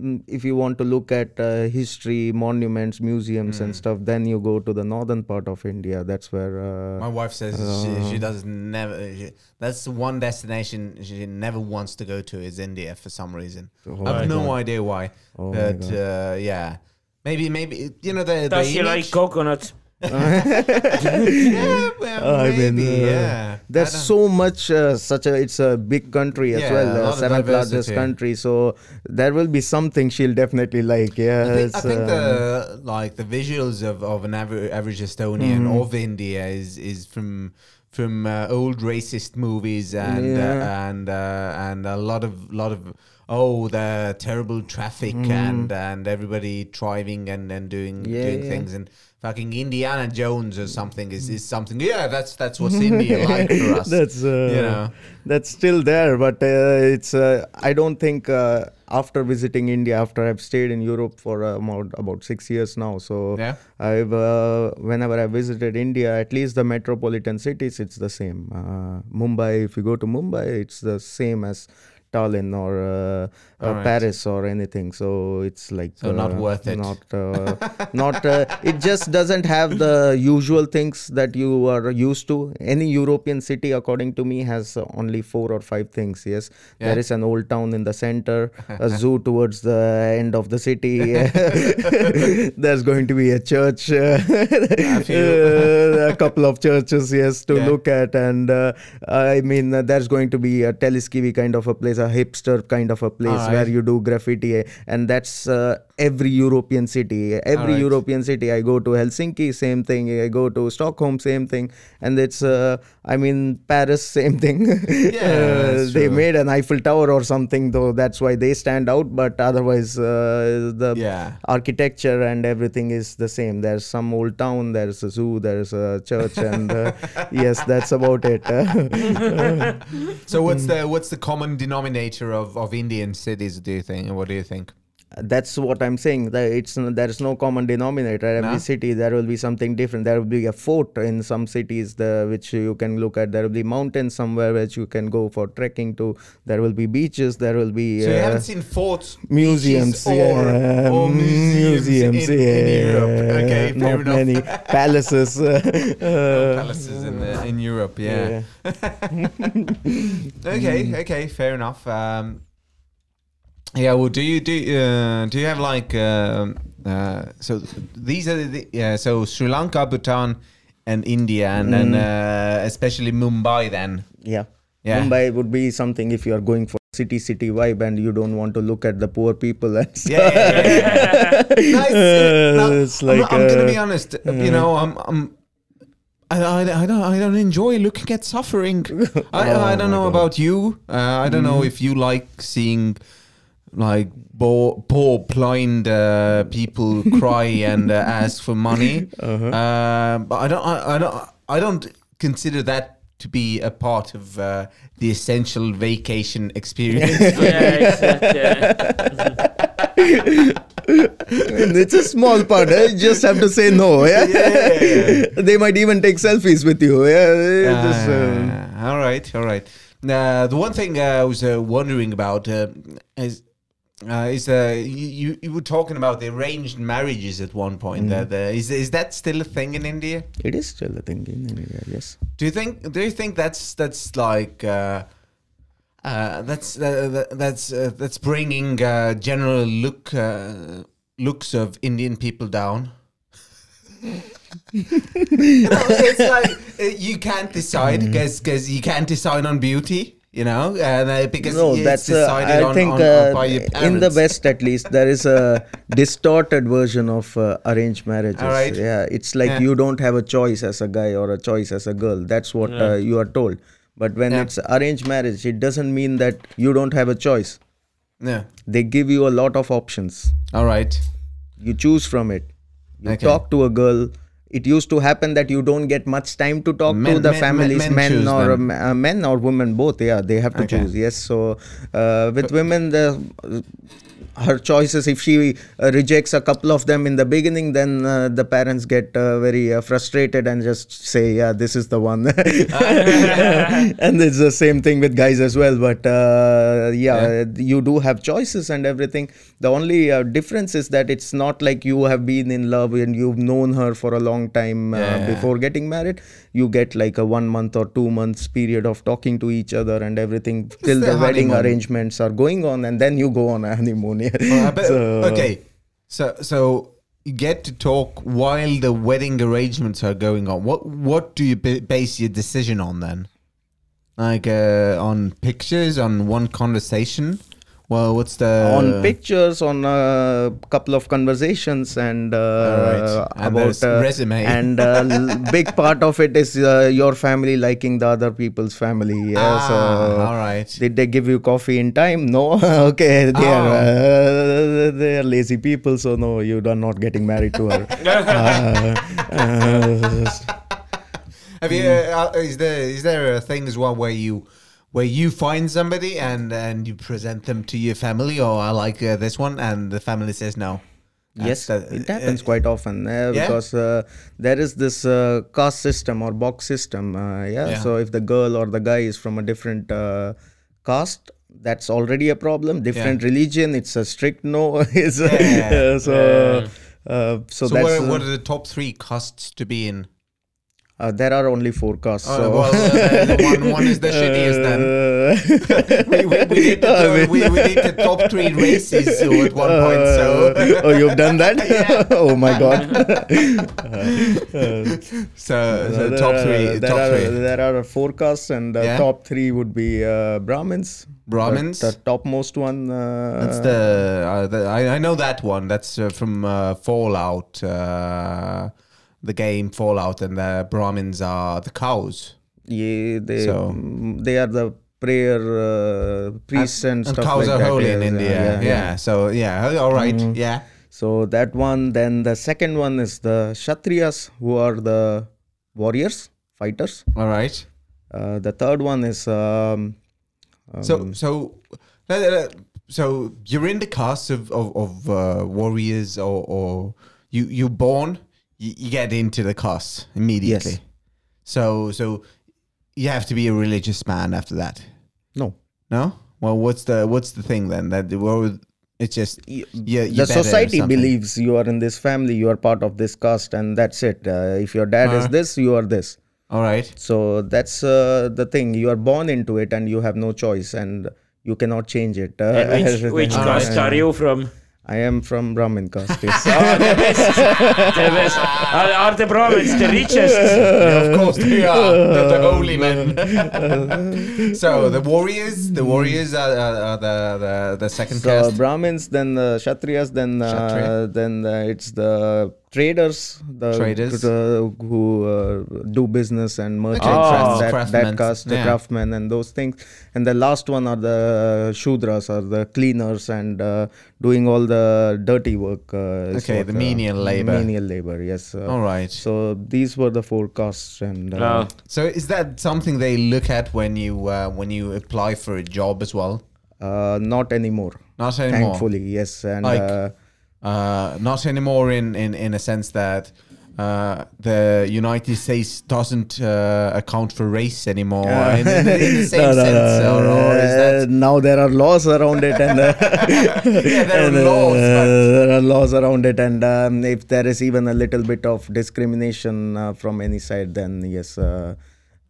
A: mm, if you want to look at uh, history, monuments, museums, and
B: Mm.
A: stuff, then you go to the northern part of India. That's where uh,
B: My wife says she, she
A: Uh,
B: does never. She, that's the one destination she never wants to go to is India for some reason.
A: oh
B: I have no
A: God.
B: idea why,
A: Oh
B: but uh, yeah, maybe maybe you know the
C: Does
B: the
C: she like coconuts?
B: yeah, well,
A: I mean,
B: maybe,
A: uh,
B: yeah.
A: There's
B: I
A: so much, uh, such a it's a big country as
B: Yeah, a
A: well,
B: lot
A: uh, seventh largest country. So there will be something she'll definitely like. Yeah,
B: I think, I think
A: um,
B: the like the visuals of, of an average, average Estonian
A: Mm-hmm.
B: of India is is from from uh, old racist movies and
A: Yeah.
B: uh, and uh, and a lot of lot of oh the terrible traffic and and everybody driving and and doing.
A: Yeah,
B: doing
A: yeah.
B: things and fucking Indiana Jones or something is, is something yeah that's that's what's India like for us
A: that's uh,
B: you know
A: that's still there but uh, it's uh, i don't think uh, after visiting india after i've stayed in europe for uh, about, about six years now so
B: Yeah.
A: i've uh, whenever i visited india at least the metropolitan cities it's the same uh, mumbai if you go to mumbai it's the same as Tallinn or uh, uh,
B: Alright.
A: Paris or anything, so it's like
B: So not
A: uh,
B: worth it.
A: Not, uh, not. It just doesn't have the usual things that you are used to. Any European city, according to me, has only four or five things. Yes,
B: Yeah.
A: there is an old town in the center, a zoo towards the end of the city. There's going to be a church, a couple of churches, yes, to
B: Yeah.
A: look at, and uh, I mean, uh, there's going to be a Telliskivi kind of a place, a hipster kind of a place where you do graffiti, and that's uh, every European city. Every
B: Alright.
A: European city, I go to Helsinki, same thing. I go to Stockholm, same thing, and it's, uh, I mean, Paris, same thing. Uh, they made an Eiffel Tower or something, though. That's why they stand out. But otherwise, uh, the
B: Yeah.
A: architecture and everything is the same. There's some old town, there's a zoo, there's a church, and uh, yes, that's about it.
B: so what's the what's the common denominator of, of Indian cities do you think? What do you think
A: that's what I'm saying. That it's there is no common denominator. Every
B: No?
A: city there will be something different. There will be a fort in some cities, the, which you can look at. There will be mountains somewhere which you can go for trekking to. There will be beaches. There will be
B: So you
A: uh,
B: haven't seen forts,
A: museums,
B: or,
A: yeah,
B: or museums, in, in
A: yeah,
B: Europe. Okay, fair
A: not
B: enough.
A: many palaces. uh,
B: Palaces in, uh, in Europe, yeah.
A: yeah.
B: Okay, okay, fair enough. Um, yeah, well, do you do uh, do you have like um uh, so these are the yeah so Sri Lanka, Bhutan, and India, and then uh, especially Mumbai. Then
A: Yeah.
B: Yeah.
A: Mumbai would be something if you are going for city city vibe and you don't want to look at the poor people and
B: yeah, yeah, yeah, yeah. It's, uh, no,
A: It's
B: I'm,
A: like,
B: I'm gonna
A: uh,
B: be honest. You know, I'm. I'm I, I, I don't I don't enjoy looking at suffering. I,
A: Oh
B: I don't know
A: God.
B: about you. Uh, I don't know if you like seeing like poor, poor blind uh, people cry and uh, ask for money. Uh, but I don't I, I don't I don't consider that to be a part of uh, the essential vacation experience.
C: yeah, exactly.
A: It's a small part. eh? You just have to say no. Yeah.
B: Yeah.
A: yeah they might even take selfies with you. Yeah. It's just, um,
B: Ah, all right, all right. Now, the one thing uh, I was uh, wondering about uh, is uh, is uh, you you were talking about the arranged marriages at one point.
A: Mm-hmm.
B: That uh, is is that still a thing in India?
A: it is still a thing in India. Yes.
B: Do you think do you think that's that's like uh, uh, that's uh, that's uh, that's bringing uh, general look uh, looks of Indian people down? you know, it's like you can't decide because because you can't decide on beauty. You know, and uh, because
A: no,
B: it's
A: that's uh,
B: decided
A: I
B: on,
A: think
B: on,
A: uh,
B: by your
A: in the. West at least there is a distorted version of uh, arranged marriages.
B: All right.
A: Yeah, it's like
B: Yeah.
A: you don't have a choice as a guy or a choice as a girl. That's what
C: Yeah.
A: uh, you are told. But when
B: Yeah.
A: it's arranged marriage, it doesn't mean that you don't have a choice.
B: Yeah.
A: They give you a lot of options.
B: All right.
A: You choose from it. You
B: Okay.
A: talk to a girl. It used to happen that you don't get much time to talk to the
B: men-
A: families,
B: men
A: men, or uh, men or women, both. Yeah, they have to
B: Okay.
A: choose. Yes. So uh, with women, the her choices. If she uh, rejects a couple of them in the beginning then uh, the parents get uh, very uh, frustrated and just say yeah this is the one. And it's the same thing with guys as well but uh, yeah, you do have choices and everything. The only uh, difference is that it's not like you have been in love and you've known her for a long time uh,
B: Yeah.
A: before getting married you get like a one month or two months period of talking to each other and everything till
B: the
A: the, wedding arrangements are going on and then you go on a honeymoon yeah. So-
B: okay, so so get to talk while the wedding arrangements are going on. What what do you ba- base your decision on then? Like uh, on pictures, on one conversation. Well, what's the
A: on pictures, on a couple of conversations, and, uh,
B: Alright. And
A: about uh,
B: resume.
A: and uh, big part of it is uh, your family liking the other people's family. Yeah,
B: Ah,
A: so
B: all right.
A: did they give you coffee in time? No. okay, they are
B: Oh.
A: uh, they are lazy people, so no, you are not getting married to her. uh, uh,
B: Have you? Uh, is there is there a thing as well where you where you find somebody and and you present them to your family? Or I like uh, this one, and the family says no.
A: Yes,
B: the-
A: it happens quite often uh,
B: Yeah?
A: because uh, there is this uh, caste system or box system. Uh, yeah?
B: Yeah.
A: so if the girl or the guy is from a different uh, caste, that's already a problem. Different religion, it's a strict no.
B: Yeah.
A: so, uh, so,
B: So,
A: that's
B: what,
A: uh,
B: what are the top three castes to be in?
A: Uh, there are only four castes.
B: Oh,
A: so.
B: well, uh, one, one is the shittiest then. We, we, we, did the, we, we did the top three races at one point. So,
A: Uh, oh, you've done that? oh my god.
B: so, so
A: there
B: top three,
A: there
B: top
A: are,
B: three.
A: There are four castes, and the
B: Yeah.
A: top three would be uh, Brahmins.
B: Brahmins?
A: The, the topmost one. Uh,
B: That's the, uh, the I, I know that one. That's uh, from uh, Fallout, uh, the game Fallout, and the Brahmins are the cows.
A: Yeah, they
B: So-
A: mm, they are the prayer uh, priests and,
B: and
A: stuff
B: cows
A: like
B: are
A: that.
B: holy
A: yeah,
B: in
A: yeah,
B: India. Yeah,
A: yeah, Mm.
B: So yeah, all right, yeah.
A: So that one. Then the second one is the Kshatriyas, who are the warriors, fighters.
B: All right.
A: Uh, the third one is. Um,
B: So so uh, so you're in the caste of of, of uh, warriors, or or you you born, you, you get into the caste immediately.
A: Yes.
B: So so you have to be a religious man after that.
A: no.
B: No. Well, what's the what's the thing then? That well, it's just
A: Y-
B: yeah.
A: the society believes you are in this family, you are part of this caste, and that's it. Uh, if your dad is
B: Uh.
A: this, you are this.
B: All right.
A: So that's uh, the thing. You are born into it, and you have no choice, and you cannot change it. Uh,
C: And which, which
A: uh,
C: caste are you from?
A: I am from Brahmin caste. yes.
C: Oh, the best. the best. Are, are the Brahmins the richest?
B: Yeah, of course they are the, the holy men. so the warriors, the warriors are, are, are the, the the second
A: so
B: caste.
A: Brahmins, then the Kshatriyas, then uh,
B: Kshatriya.
A: then uh, it's the traders, the
B: Traders.
A: the- who uh, do business and merchants,
C: Oh.
A: and that,
B: Craftsmen,
A: that caste, the
B: yeah.
A: craftsmen, and those things. And the last one are the Shudras, or the cleaners, and uh, doing all the dirty work. Uh,
B: Okay,
A: what,
B: the
A: uh,
B: menial labor.
A: Menial labor, yes. Uh,
B: All right.
A: So these were the four castes, and uh,
C: No.
B: So is that something they look at when you uh, when you apply for a job as well?
A: uh, not anymore.
B: Not anymore.
A: Thankfully, yes, and
B: Like-
A: uh,
B: not anymore in, in, in a sense that uh, the United States doesn't uh, account for race anymore. In, in, in the same
A: No, no,
B: sense,
A: no,
B: or, or
A: uh, now there are laws around it, and uh,
B: Yeah, there are
A: and, uh,
B: laws,
A: there are laws around it, and um, if there is even a little bit of discrimination uh, from any side, then yes. Uh,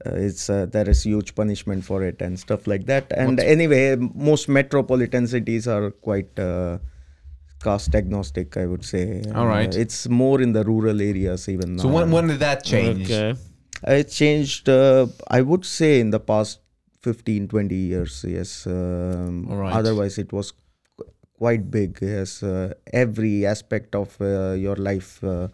A: uh, it's uh, there is huge punishment for it and stuff like that. And anyway most metropolitan cities are quite uh, caste agnostic i would say
B: All right.
A: Uh, it's more in the rural areas even
B: so when, when did that change?
C: Okay.
A: It changed, uh, I would say, in the past 15, 20 years. Yes. Um,
B: All right.
A: Otherwise, it was qu- quite big. Yes. Uh, every aspect of uh, your life, uh,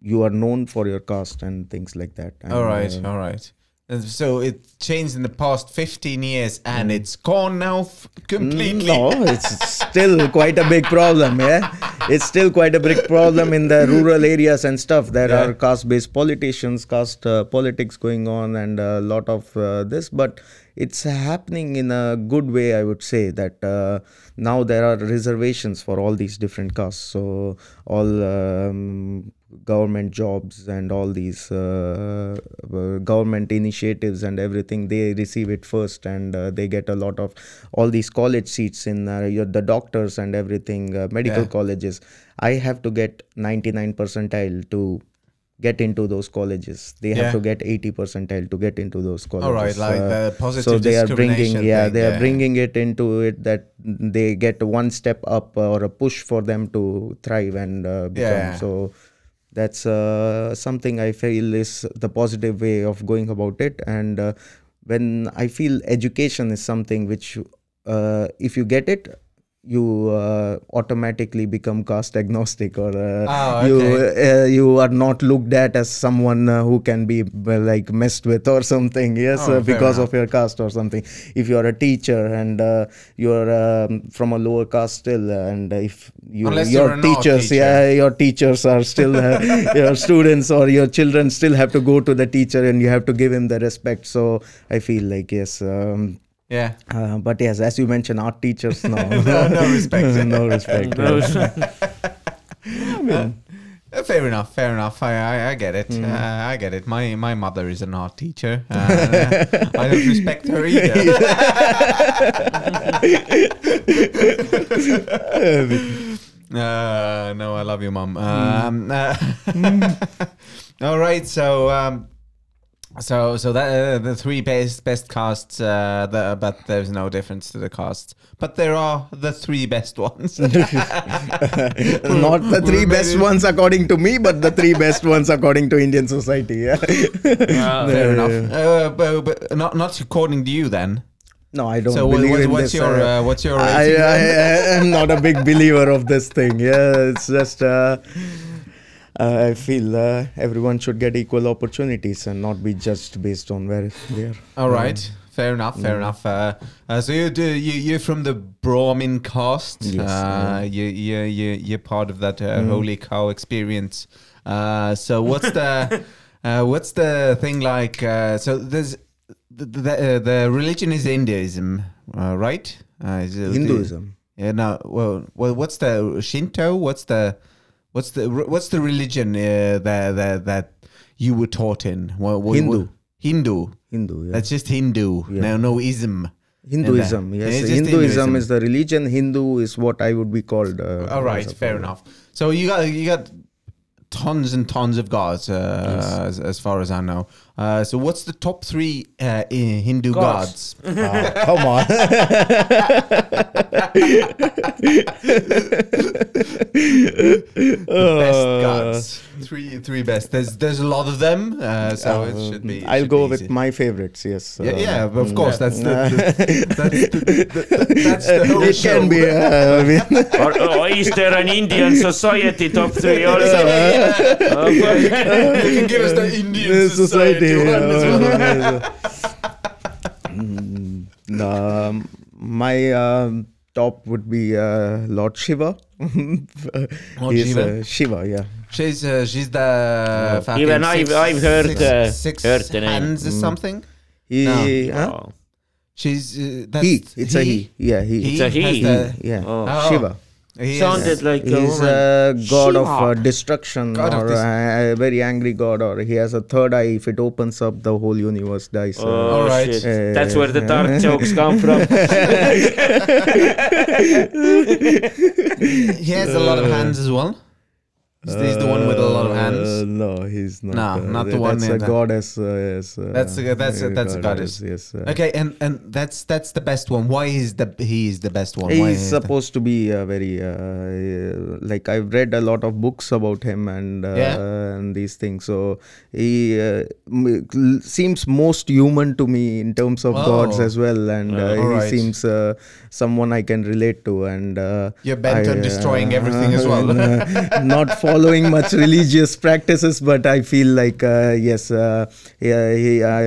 A: you are known for your caste and things like that. And,
B: All right,
A: uh,
B: all right. And so it changed in the past 15 years and it's gone now completely.
A: No, it's still quite a big problem. Yeah, it's still quite a big problem in the rural areas and stuff. There
B: Yeah.
A: are caste-based politicians, caste uh, politics going on, and a lot of uh, this. But it's happening in a good way, I would say. That uh, now there are reservations for all these different castes. So all um, government jobs and all these uh, uh, government initiatives and everything they receive it first and uh, they get a lot of all these college seats in uh, the doctors and everything uh, medical
B: Yeah.
A: colleges i have to get 99 percentile to get into those colleges. They
B: Yeah.
A: have to get 80 percentile to get into those colleges.
B: All right, like
A: Uh,
B: the positive
A: so they are bringing yeah
B: thing,
A: they are
B: yeah.
A: bringing it into it that they get one step up or a push for them to thrive and uh, become so that's uh, something i feel is the positive way of going about it. And uh, when i feel education is something which uh, if you get it you uh, automatically become caste agnostic or uh,
B: Oh,
A: you uh, you are not looked at as someone uh, who can be like messed with or something yes
B: Oh,
A: uh, because
B: enough.
A: of your caste or something if you are a teacher and uh, you're um, from a lower caste still uh, and if you your teachers
B: teacher.
A: yeah your teachers are still uh, your students or your children still have to go to the teacher and you have to give him the respect so i feel like yes um,
B: Yeah.
A: uh, but yes as you mentioned art teachers no
B: No- no respect.
A: no respect
C: No,
B: Uh, fair enough. Fair enough. I I, I get it.
A: Mm.
B: Uh, I get it. My my mother is an art teacher. Uh, I don't respect her either. uh, no, I love you, mom. Um, uh, all right. So. Um, so, so that uh, the three best best castes, uh, the, but there's no difference to the castes. But there are the three best ones.
A: not the three best ones according to me but the three best ones according to indian society yeah
B: Fair enough. Uh, but, but not not according to you then.
A: no i don't
B: So
A: believe
B: what,
A: in
B: what's
A: this
B: your
A: uh,
B: uh, what's your
A: I? I. I am not a big believer of this thing. Yeah, it's just uh, I feel uh, everyone should get equal opportunities and not be judged based on where they are.
B: All right. Fair enough. Fair
A: Mm.
B: enough. Uh, uh, so you do you you're from the Brahmin caste.
A: Yes,
B: Uh,
A: yeah.
B: you you you you're part of that uh,
A: Mm.
B: holy cow experience. Uh, so what's the uh, what's the thing like? Uh, so there's the the, uh, the religion is Hinduism, uh, right? Uh, is
A: Hinduism.
B: Yeah. No. Well, well, what's the Shinto? What's the what's the what's the religion uh, that that that you were taught in? What, what,
A: Hindu.
B: what- Hindu.
A: Hindu. Yeah.
B: That's just Hindu.
A: Yeah.
B: No, no ism.
A: Hinduism. Yes, Hinduism,
B: Hinduism.
A: is the religion. Hindu is what I would be called. Uh,
B: All right, fair enough. So you got you got tons and tons of gods, uh, as, as far as I know. Uh, so what's the top three uh, Hindu
C: Gods.
B: gods?
A: Ah, come on.
B: best
A: Uh,
B: gods. Three three best. There's there's a lot of them, uh, so it should be. it
A: I'll
B: should
A: go
B: be
A: with
B: easy.
A: my favorites. Yes.
B: Yeah,
A: uh,
B: yeah, of course
A: yeah.
B: that's the, the that's the, the, that's the whole
A: it
B: show.
A: can be. Uh, I mean,
C: or, or is there an Indian society top three also? Oh,
B: you can give us the Indian society, one as well.
A: Mm, my um, top would be uh, Lord Shiva.
B: Lord
A: He's,
B: Shiva?
A: Uh, Shiva, yeah.
B: She's uh, she's the fucking
C: Even I've- I've heard,
B: six,
C: uh,
B: six
C: heard the name.
B: hands or something.
A: He,
B: No.
A: huh?
C: oh.
B: She's uh, that's
A: he. It's a he. Yeah, he.
B: He
C: It's a he.
B: has the-
A: Yeah,
C: Oh.
B: Oh.
A: Shiva.
B: He is-
C: Sounded like a
A: He's
C: woman.
A: a god of uh, destruction
B: God
A: or
B: dis-
A: uh, a very angry god, or he has a third eye. If it opens up, the whole universe dies. Uh,
C: Oh,
B: Alright.
C: shit.
A: Uh,
C: That's where the dark jokes come from.
B: he has a lot of hands as well. Is this the one with a lot of
A: Uh,
B: hands?
A: no, he's not.
B: No,
A: uh,
B: not the one
A: That's a goddess. Uh, yes, uh,
B: That's a- that's a- that's a goddess.
A: Yes. uh,
B: Okay, and and that's that's the best one. Why is the he is the best one? Why
A: He's
B: the-
A: supposed to be a very uh, like I've read a lot of books about him and uh,
B: Yeah.
A: and these things. So he uh, seems most human to me in terms of gods
B: Oh.
A: as well, and uh, he
B: Alright.
A: seems uh, someone I can relate to. And uh,
B: You're bent on
A: I,
B: destroying everything as well.
A: uh, not following much religious practices, but I feel like uh, yes, uh, yeah, he, I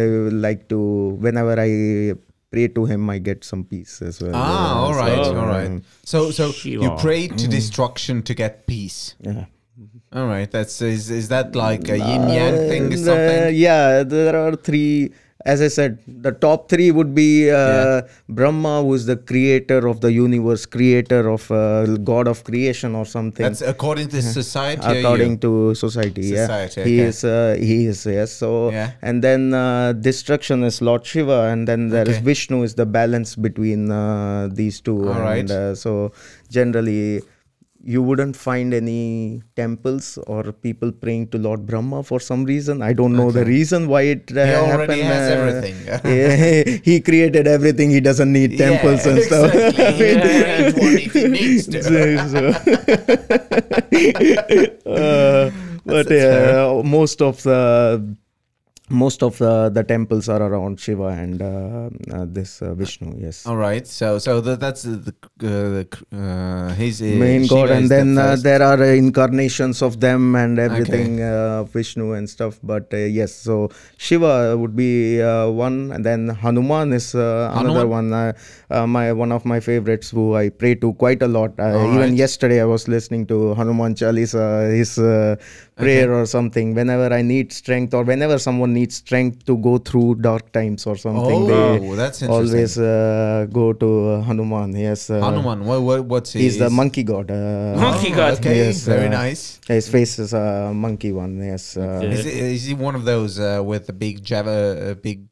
A: like to whenever I pray to him, I get some peace as well.
B: Ah,
A: Uh,
B: all right,
A: so,
B: all right. So so you pray to destruction to get peace.
A: Yeah.
B: All right, that's is is that like a yin yang thing or
A: Uh,
B: something?
A: yeah, there are three. As I said, the top three would be uh,
B: Yeah.
A: Brahma, who is the creator of the universe, creator of uh, God of creation or something.
B: That's according to society.
A: according to society,
B: Society,
A: yeah he is uh, he is yes so
B: Yeah.
A: and then uh, destruction is lord shiva and then there is
B: Okay.
A: vishnu is the balance between uh, these two
B: All
A: and
B: right.
A: uh, so generally you wouldn't find any temples or people praying to Lord Brahma for some reason. I don't know the reason why it uh,
B: He already
A: happened.
B: has
A: uh,
B: everything.
A: he created everything. He doesn't need temples
B: Yeah,
A: and stuff.
B: exactly. He
C: Yeah.
B: needs one if he needs to.
A: So- uh, but uh, most of the most of the, the temples are around Shiva and uh, uh, this uh, Vishnu. Yes.
B: All right, so so that, that's the uh, the uh, his uh,
A: main
B: Shiva
A: god and
B: the
A: then uh, there are uh, incarnations of them and everything uh, vishnu and stuff but uh, yes so shiva would be uh, one and then hanuman is uh, another
B: Hanuman?
A: one uh, uh, my one of my favorites who i pray to quite a lot uh, even
B: right.
A: yesterday i was listening to hanuman chalisa his prayer or something whenever i need strength or whenever someone needs strength to go through dark times or something
B: Oh,
A: they
B: that's interesting.
A: always uh, go to uh, hanuman yes uh,
B: Hanuman. What, what what's
A: He's the monkey god. Uh,
C: Monkey god.
B: Okay,
A: Yes,
B: very
A: uh,
B: nice.
A: His face is a monkey one. Yes. Uh,
C: Okay.
B: Is, he, is he one of those uh, with the big Java, uh, big big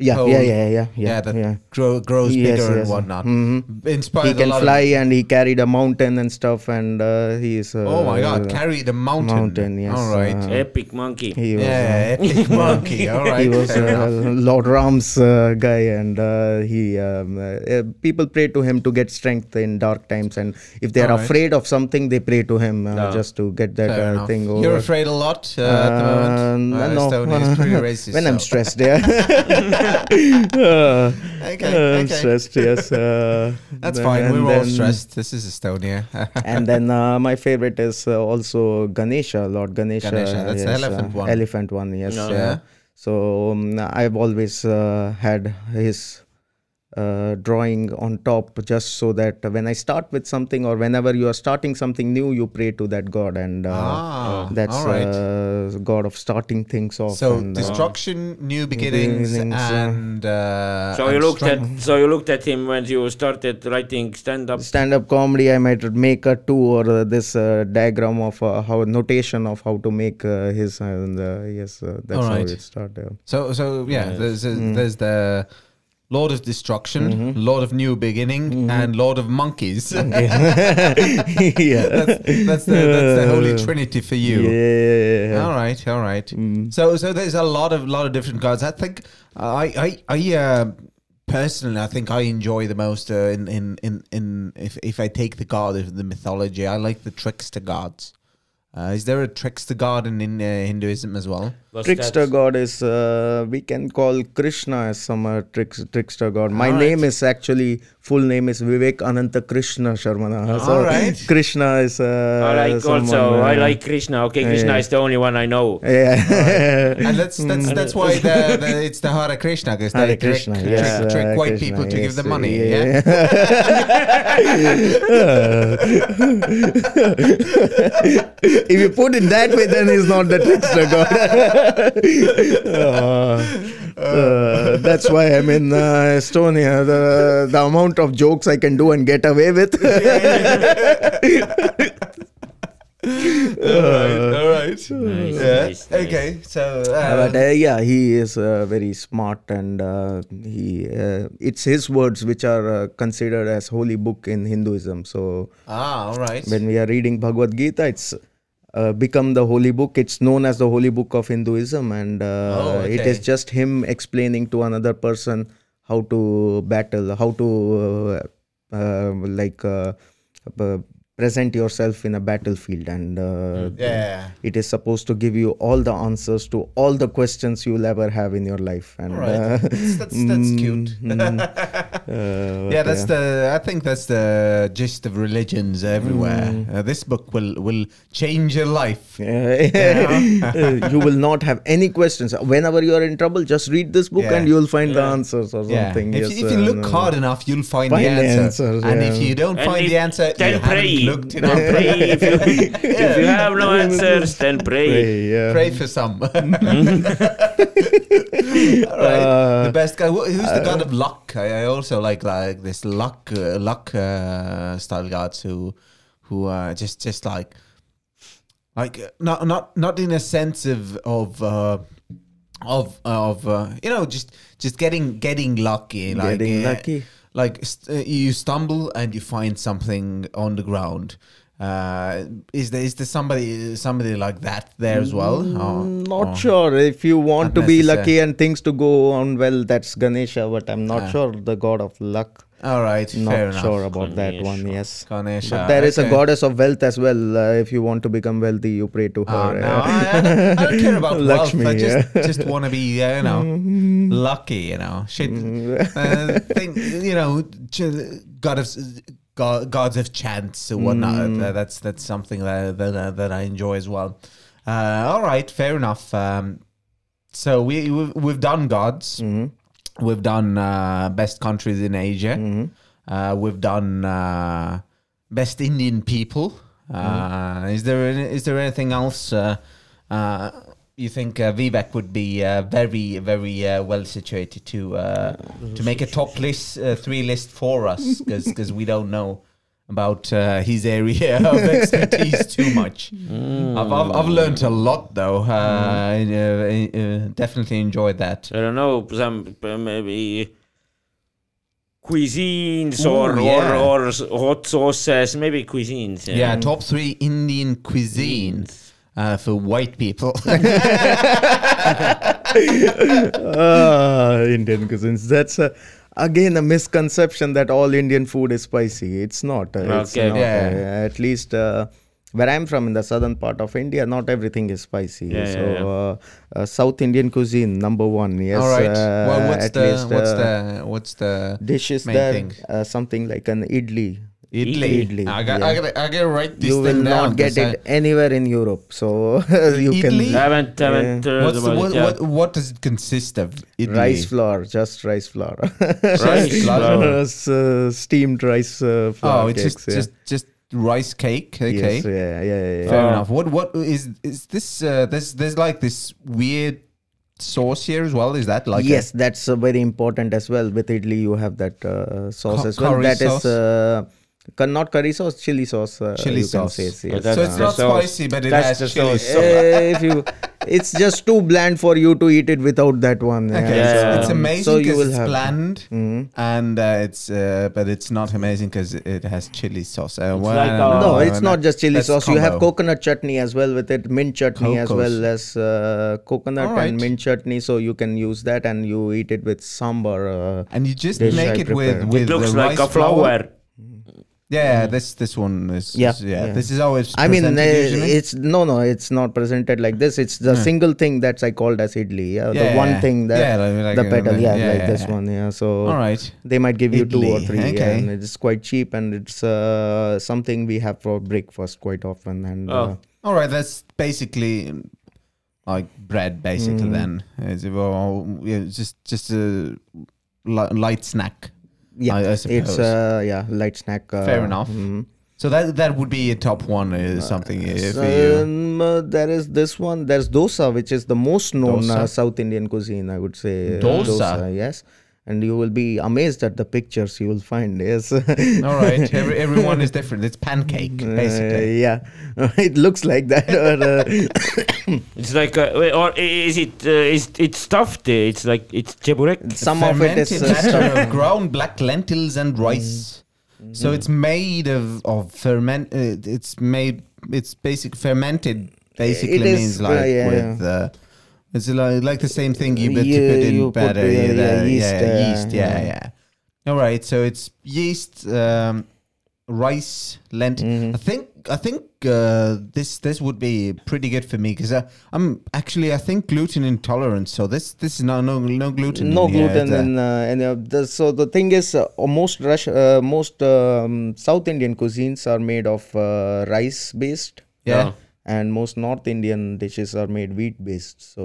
A: yeah,
B: pole?
A: yeah, yeah, yeah, yeah,
B: Yeah, that
A: yeah.
B: grow, grows
A: Yes,
B: bigger
A: yes.
B: and whatnot.
A: Mhm.
B: Inspired
A: He
B: a
A: can
B: lot
A: fly
B: Of,
A: and he carried a mountain and stuff, and uh, he is. Uh,
B: oh my God! Carry the mountain.
A: mountain, yes,
B: All right.
A: uh,
C: Epic monkey.
A: He was.
B: yeah,
A: uh,
B: epic monkey. All right.
A: he was uh. Lord Ram's uh, guy, and uh, he um, uh, uh, people pray to him to get strength in dark times, and if they are
B: Alright.
A: afraid of something, they pray to him uh,
C: No.
A: just to get that
B: Fair
A: uh, thing over.
B: You're afraid a lot uh, at the moment.
A: Uh,
B: Uh,
A: no.
B: Estonia is pretty racist.
A: when I'm stressed, yeah. Uh,
B: Okay,
A: I'm
B: okay.
A: stressed, yes. Uh,
B: That's
A: then-
B: fine.
A: and
B: We're all stressed. This is Estonia.
A: and then uh, my favorite is uh, also Ganesha, Lord Ganesha.
B: Ganesha, that's the elephant
A: uh,
B: one.
A: Elephant one, yes.
C: No.
A: uh,
B: Yeah.
A: So um, I've always uh, had his uh, drawing on top just so that when I start with something or whenever you are starting something new, you pray to that god, and uh,
B: ah,
A: that's
B: all right.
A: uh, god of starting things off.
B: so
A: and, uh,
B: destruction, new beginnings,
A: beginnings, uh,
B: and uh,
C: So
B: and
C: you looked
B: strength.
C: at so you looked at him when you started writing stand up.
A: stand-up comedy i might make a two or uh, this uh, diagram of uh, how notation of how to make uh, his and uh, yes uh, that's
B: Alright.
A: how it started
B: So so yeah,
C: Yes.
B: there's a,
A: Mm.
B: there's the Lord of Destruction,
A: Mm-hmm.
B: Lord of New Beginning, and Lord of Monkeys.
A: yeah
B: that's, that's the that's the holy trinity for you.
A: yeah
B: All right, all right.
A: Mm.
B: So so there's a lot of lot of different gods. I think I I I uh, personally I think I enjoy the most uh, in, in in in if if I take the god of the mythology, I like the trickster gods. Uh, is there a trickster god in, in uh, Hinduism as well?
C: Was
A: trickster
C: that-
A: god is uh, we can call krishna as some uh, tricks, trickster god my
B: Alright.
A: name is actually full name is vivek ananta krishna sharmana so
B: Alright.
A: krishna is uh,
C: I like
A: someone,
C: also. I
A: uh,
C: like Krishna. Okay, Krishna
A: yeah.
C: is the only one I know.
A: yeah
B: And that's that's that's why the, the it's the Hare Krishna because they
A: Hare
B: trick,
A: Krishna,
B: trick,
A: yes,
B: trick
A: uh,
B: white
A: Krishna,
B: people to give
A: yes,
B: them money.
A: yeah.
B: Yeah.
A: if you put it that way, then he's not the trickster god. Uh, uh, that's why I'm in uh, Estonia. The the amount of jokes I can do and get away with.
B: all right, all right.
C: Nice,
B: Yeah.
C: nice, nice.
B: Okay. So.
A: Uh, but uh, yeah, he is uh, very smart, and uh, he uh, it's his words which are uh, considered as holy book in Hinduism. So
B: ah, all right.
A: when we are reading Bhagavad Gita, it's uh, become the holy book. It's known as the holy book of Hinduism, and uh,
B: Oh,
A: it is just him explaining to another person how to battle, how to uh, uh, like uh, present yourself in a battlefield, and uh,
B: Yeah.
A: it is supposed to give you all the answers to all the questions you'll ever have in your life. And
B: All right.
A: uh,
B: That's that's, that's cute.
A: mm, mm, uh,
B: yeah, that's
A: uh,
B: the. I think that's the gist of religions everywhere.
A: Mm.
B: Uh, this book will will change your life.
A: Uh, you will not have any questions. Whenever you are in trouble, just read this book
B: Yeah.
A: and you will find the answers or
B: Yeah.
A: something.
B: If,
A: yes,
B: if you
A: uh,
B: look
A: no.
B: hard enough, you'll find,
A: Find
B: the
A: the
B: answer.
A: answers,
B: and
A: yeah.
B: if you don't
C: And
B: find the answer,
C: then
B: you
C: pray.
B: Haven't looked
C: Then
B: enough.
C: pray. If you, if you have no answers, then pray.
A: Pray, yeah.
B: Pray for some. All right.
A: Uh,
B: the best guy. Who's the god of luck? I, I also like like this luck uh, luck uh, style gods who who uh, just just like like uh, not not not in a sense of of. Uh, of of uh, you know just just getting getting lucky like
A: Getting
B: uh,
A: lucky.
B: Like st- uh, you stumble and you find something on the ground Uh, is there is there somebody somebody like that there as well? Or-
A: Mm, not
B: or-
A: sure. If you want to be lucky and things to go on well, that's Ganesha. But I'm not
B: Ah.
A: sure the god of luck.
B: All right,
A: Not
B: fair enough.
A: sure about that one. Yes.
B: Ganesha.
A: But there is a goddess of wealth as well. Uh, if you want to become wealthy, you pray to
B: Oh,
A: her.
B: no,
A: uh,
B: I, I don't, I don't care about
A: Lakshmi,
B: wealth. I just
A: yeah.
B: just want to be, uh, you know, lucky. You know, shit. uh, thing, you know, ch- god of gods of chance or whatnot.
A: Mm.
B: Uh, that's that's something that that, uh, that I enjoy as well. Uh, all right, fair enough. Um, so we we've, we've done gods.
A: Mhm.
B: We've done uh, best countries in Asia.
A: Mhm.
B: Uh, we've done uh, best Indian people. Uh, Is there any, is there anything else uh, uh, you think uh, Vivek would be uh, very very uh, well situated to uh, to make a top list uh, three list for us because we don't know about uh, his area of expertise too much. I've, I've, I've learned a lot though. Uh, uh, uh, definitely enjoyed that.
C: I don't know, some uh, maybe cuisines
B: Ooh,
C: or,
B: yeah.
C: or or hot sauces, maybe cuisines.
B: Yeah, top three Indian cuisines. uh, for white people.
A: Ah, Indian cuisines. That's a, again a misconception that all Indian food is spicy. It's not. uh, It's
C: Okay.
A: not,
B: Yeah.
A: uh, at least uh, where I'm from in the southern part of India, not everything is spicy.
C: Yeah, yeah,
A: so
C: yeah.
A: Uh, uh, South Indian cuisine number one. Yes.
B: All right.
A: uh,
B: well, what's
A: at
B: the
A: least,
B: what's
A: uh,
B: the what's the
A: dishes
B: main
A: there?
B: thing?
A: Uh, something like an idli.
B: Idli?
A: Idli,
B: I got
A: yeah.
B: I got I got to write this
A: you will
B: thing down.
A: not get
B: 'cause I-
A: it anywhere in Europe. So you
B: Idli?
A: can
C: I haven't, haven't heard
B: What's the,
C: about
B: what,
C: it. yeah.
B: what what does it consist of? Idli?
A: rice flour, just rice flour.
C: Rice flour.
A: Uh, steamed rice uh, flour
B: Oh, it's
A: cakes,
B: just
A: yeah.
B: just just rice cake. Okay.
A: Yes, yeah, yeah, yeah, yeah.
B: Fair
C: Oh.
B: enough. What what is is this? Uh, there's there's like this weird sauce here as well. Is that like a-
A: yes, that's uh, very important as well. With idli, you have that uh, sauce
B: Cu-
A: as well.
B: curry
A: That is
B: sauce?
A: uh, cu- not curry sauce, chili sauce. Uh,
B: Chili
A: you
B: sauce.
A: Can say,
C: Yeah,
A: yes.
C: that's
B: so it's not
C: sauce.
B: spicy, but it
C: That's
B: has chili
C: sauce.
B: sauce.
A: Uh, if you, it's just too bland for you to eat it without that one.
B: Okay,
C: Yeah.
B: so it's amazing
A: so you
B: because
A: will
B: it's
A: have-
B: bland,
A: Mhm.
B: and uh, it's uh, but it's not amazing because it has chili sauce. Uh,
C: It's
B: well,
C: like
B: I don't
A: No, it's not just chili
B: that's
A: sauce. You have coconut chutney as well with it, mint chutney as well as uh, coconut
B: Alright.
A: and mint chutney. So you can use that and you eat it with sambar. Uh,
B: and you just make
A: I
B: it with
A: prepare.
B: with
C: It looks
B: the
C: like
B: rice
C: a flower.
B: Yeah, this this one is
A: Yeah,
B: is- yeah.
A: yeah.
B: This is always
A: I mean, uh,
B: usually.
A: it's no, no, it's not presented like this. It's the single thing that's I called as idli. Yeah,
B: Yeah,
A: the one thing that
B: yeah, like- like
A: the
B: a-
A: petal, yeah,
B: yeah,
A: like
B: yeah,
A: this
B: yeah.
A: one. Yeah, so
B: All right.
A: they might give you two or
B: Idli,
A: three, yeah,
B: okay.
A: and it's quite cheap and it's uh, something we have for breakfast quite often. And
C: Oh.
A: uh,
B: All right, that's basically like bread, basically.
A: Mm.
B: Then it's well, yeah, just just a light snack.
A: Yeah,
B: I- I
A: it's
B: suppose.
A: uh, yeah, light snack. Uh,
B: Fair enough.
A: mhm.
B: So that that would be a top one. Uh, something uh, for you.
A: um, uh, there is this one. There's dosa, which is the most known uh, South Indian cuisine. I would say uh,
B: Dosa?
A: yes, and you will be amazed at the pictures you will find. Yes.
B: All right, Every, everyone is different. It's pancake, basically.
A: Uh, yeah, it looks like that. or, uh,
C: It's like, a, wait, or is it? Uh, is it stuffed? uh, It's like it's cheburek.
A: some of it is
B: Fermented
A: uh,
B: of ground black lentils and rice. So it's made of of ferment. Uh, it's made. It's basic fermented. Basically
A: It is,
B: means
A: uh,
B: like
A: yeah,
B: with. Uh, it's like, like the same thing you put,
A: You-
B: to put in
A: you
B: batter.
A: uh,
B: yeah,
A: yeah,
B: the-
A: yeast,
B: yeah,
A: uh,
B: yeast. Yeah,
A: yeah.
B: yeah. All right. So it's yeast, um, rice, lentil.
A: Mhm.
B: I think. I think uh, this this would be pretty good for me because I'm actually I think gluten intolerant. So this this is no no no gluten.
A: no
B: in here.
A: gluten
B: It's, uh,
A: in uh, the so the thing is uh, most Rush, uh, most um, south indian cuisines are made of uh, rice based
B: Yeah.
A: And most north indian dishes are made wheat based so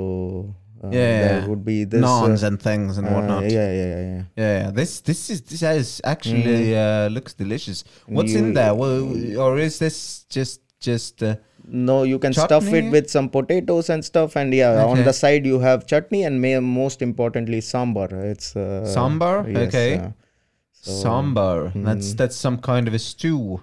A: uh,
B: Yeah,
A: there would be this
B: Naans
A: uh,
B: and things and
A: uh,
B: whatnot.
A: yeah yeah yeah, yeah.
B: Yeah, this this is this is actually uh, looks delicious. What's in there? Well, or is this just just uh,
A: no you can stuff it with some potatoes and stuff and yeah on the side you have chutney and may, most importantly sambar it's uh,
B: Sambar?
A: yes,
B: Okay.
A: uh, so-
B: sambar? That's
A: mm.
B: that's some kind of a stew.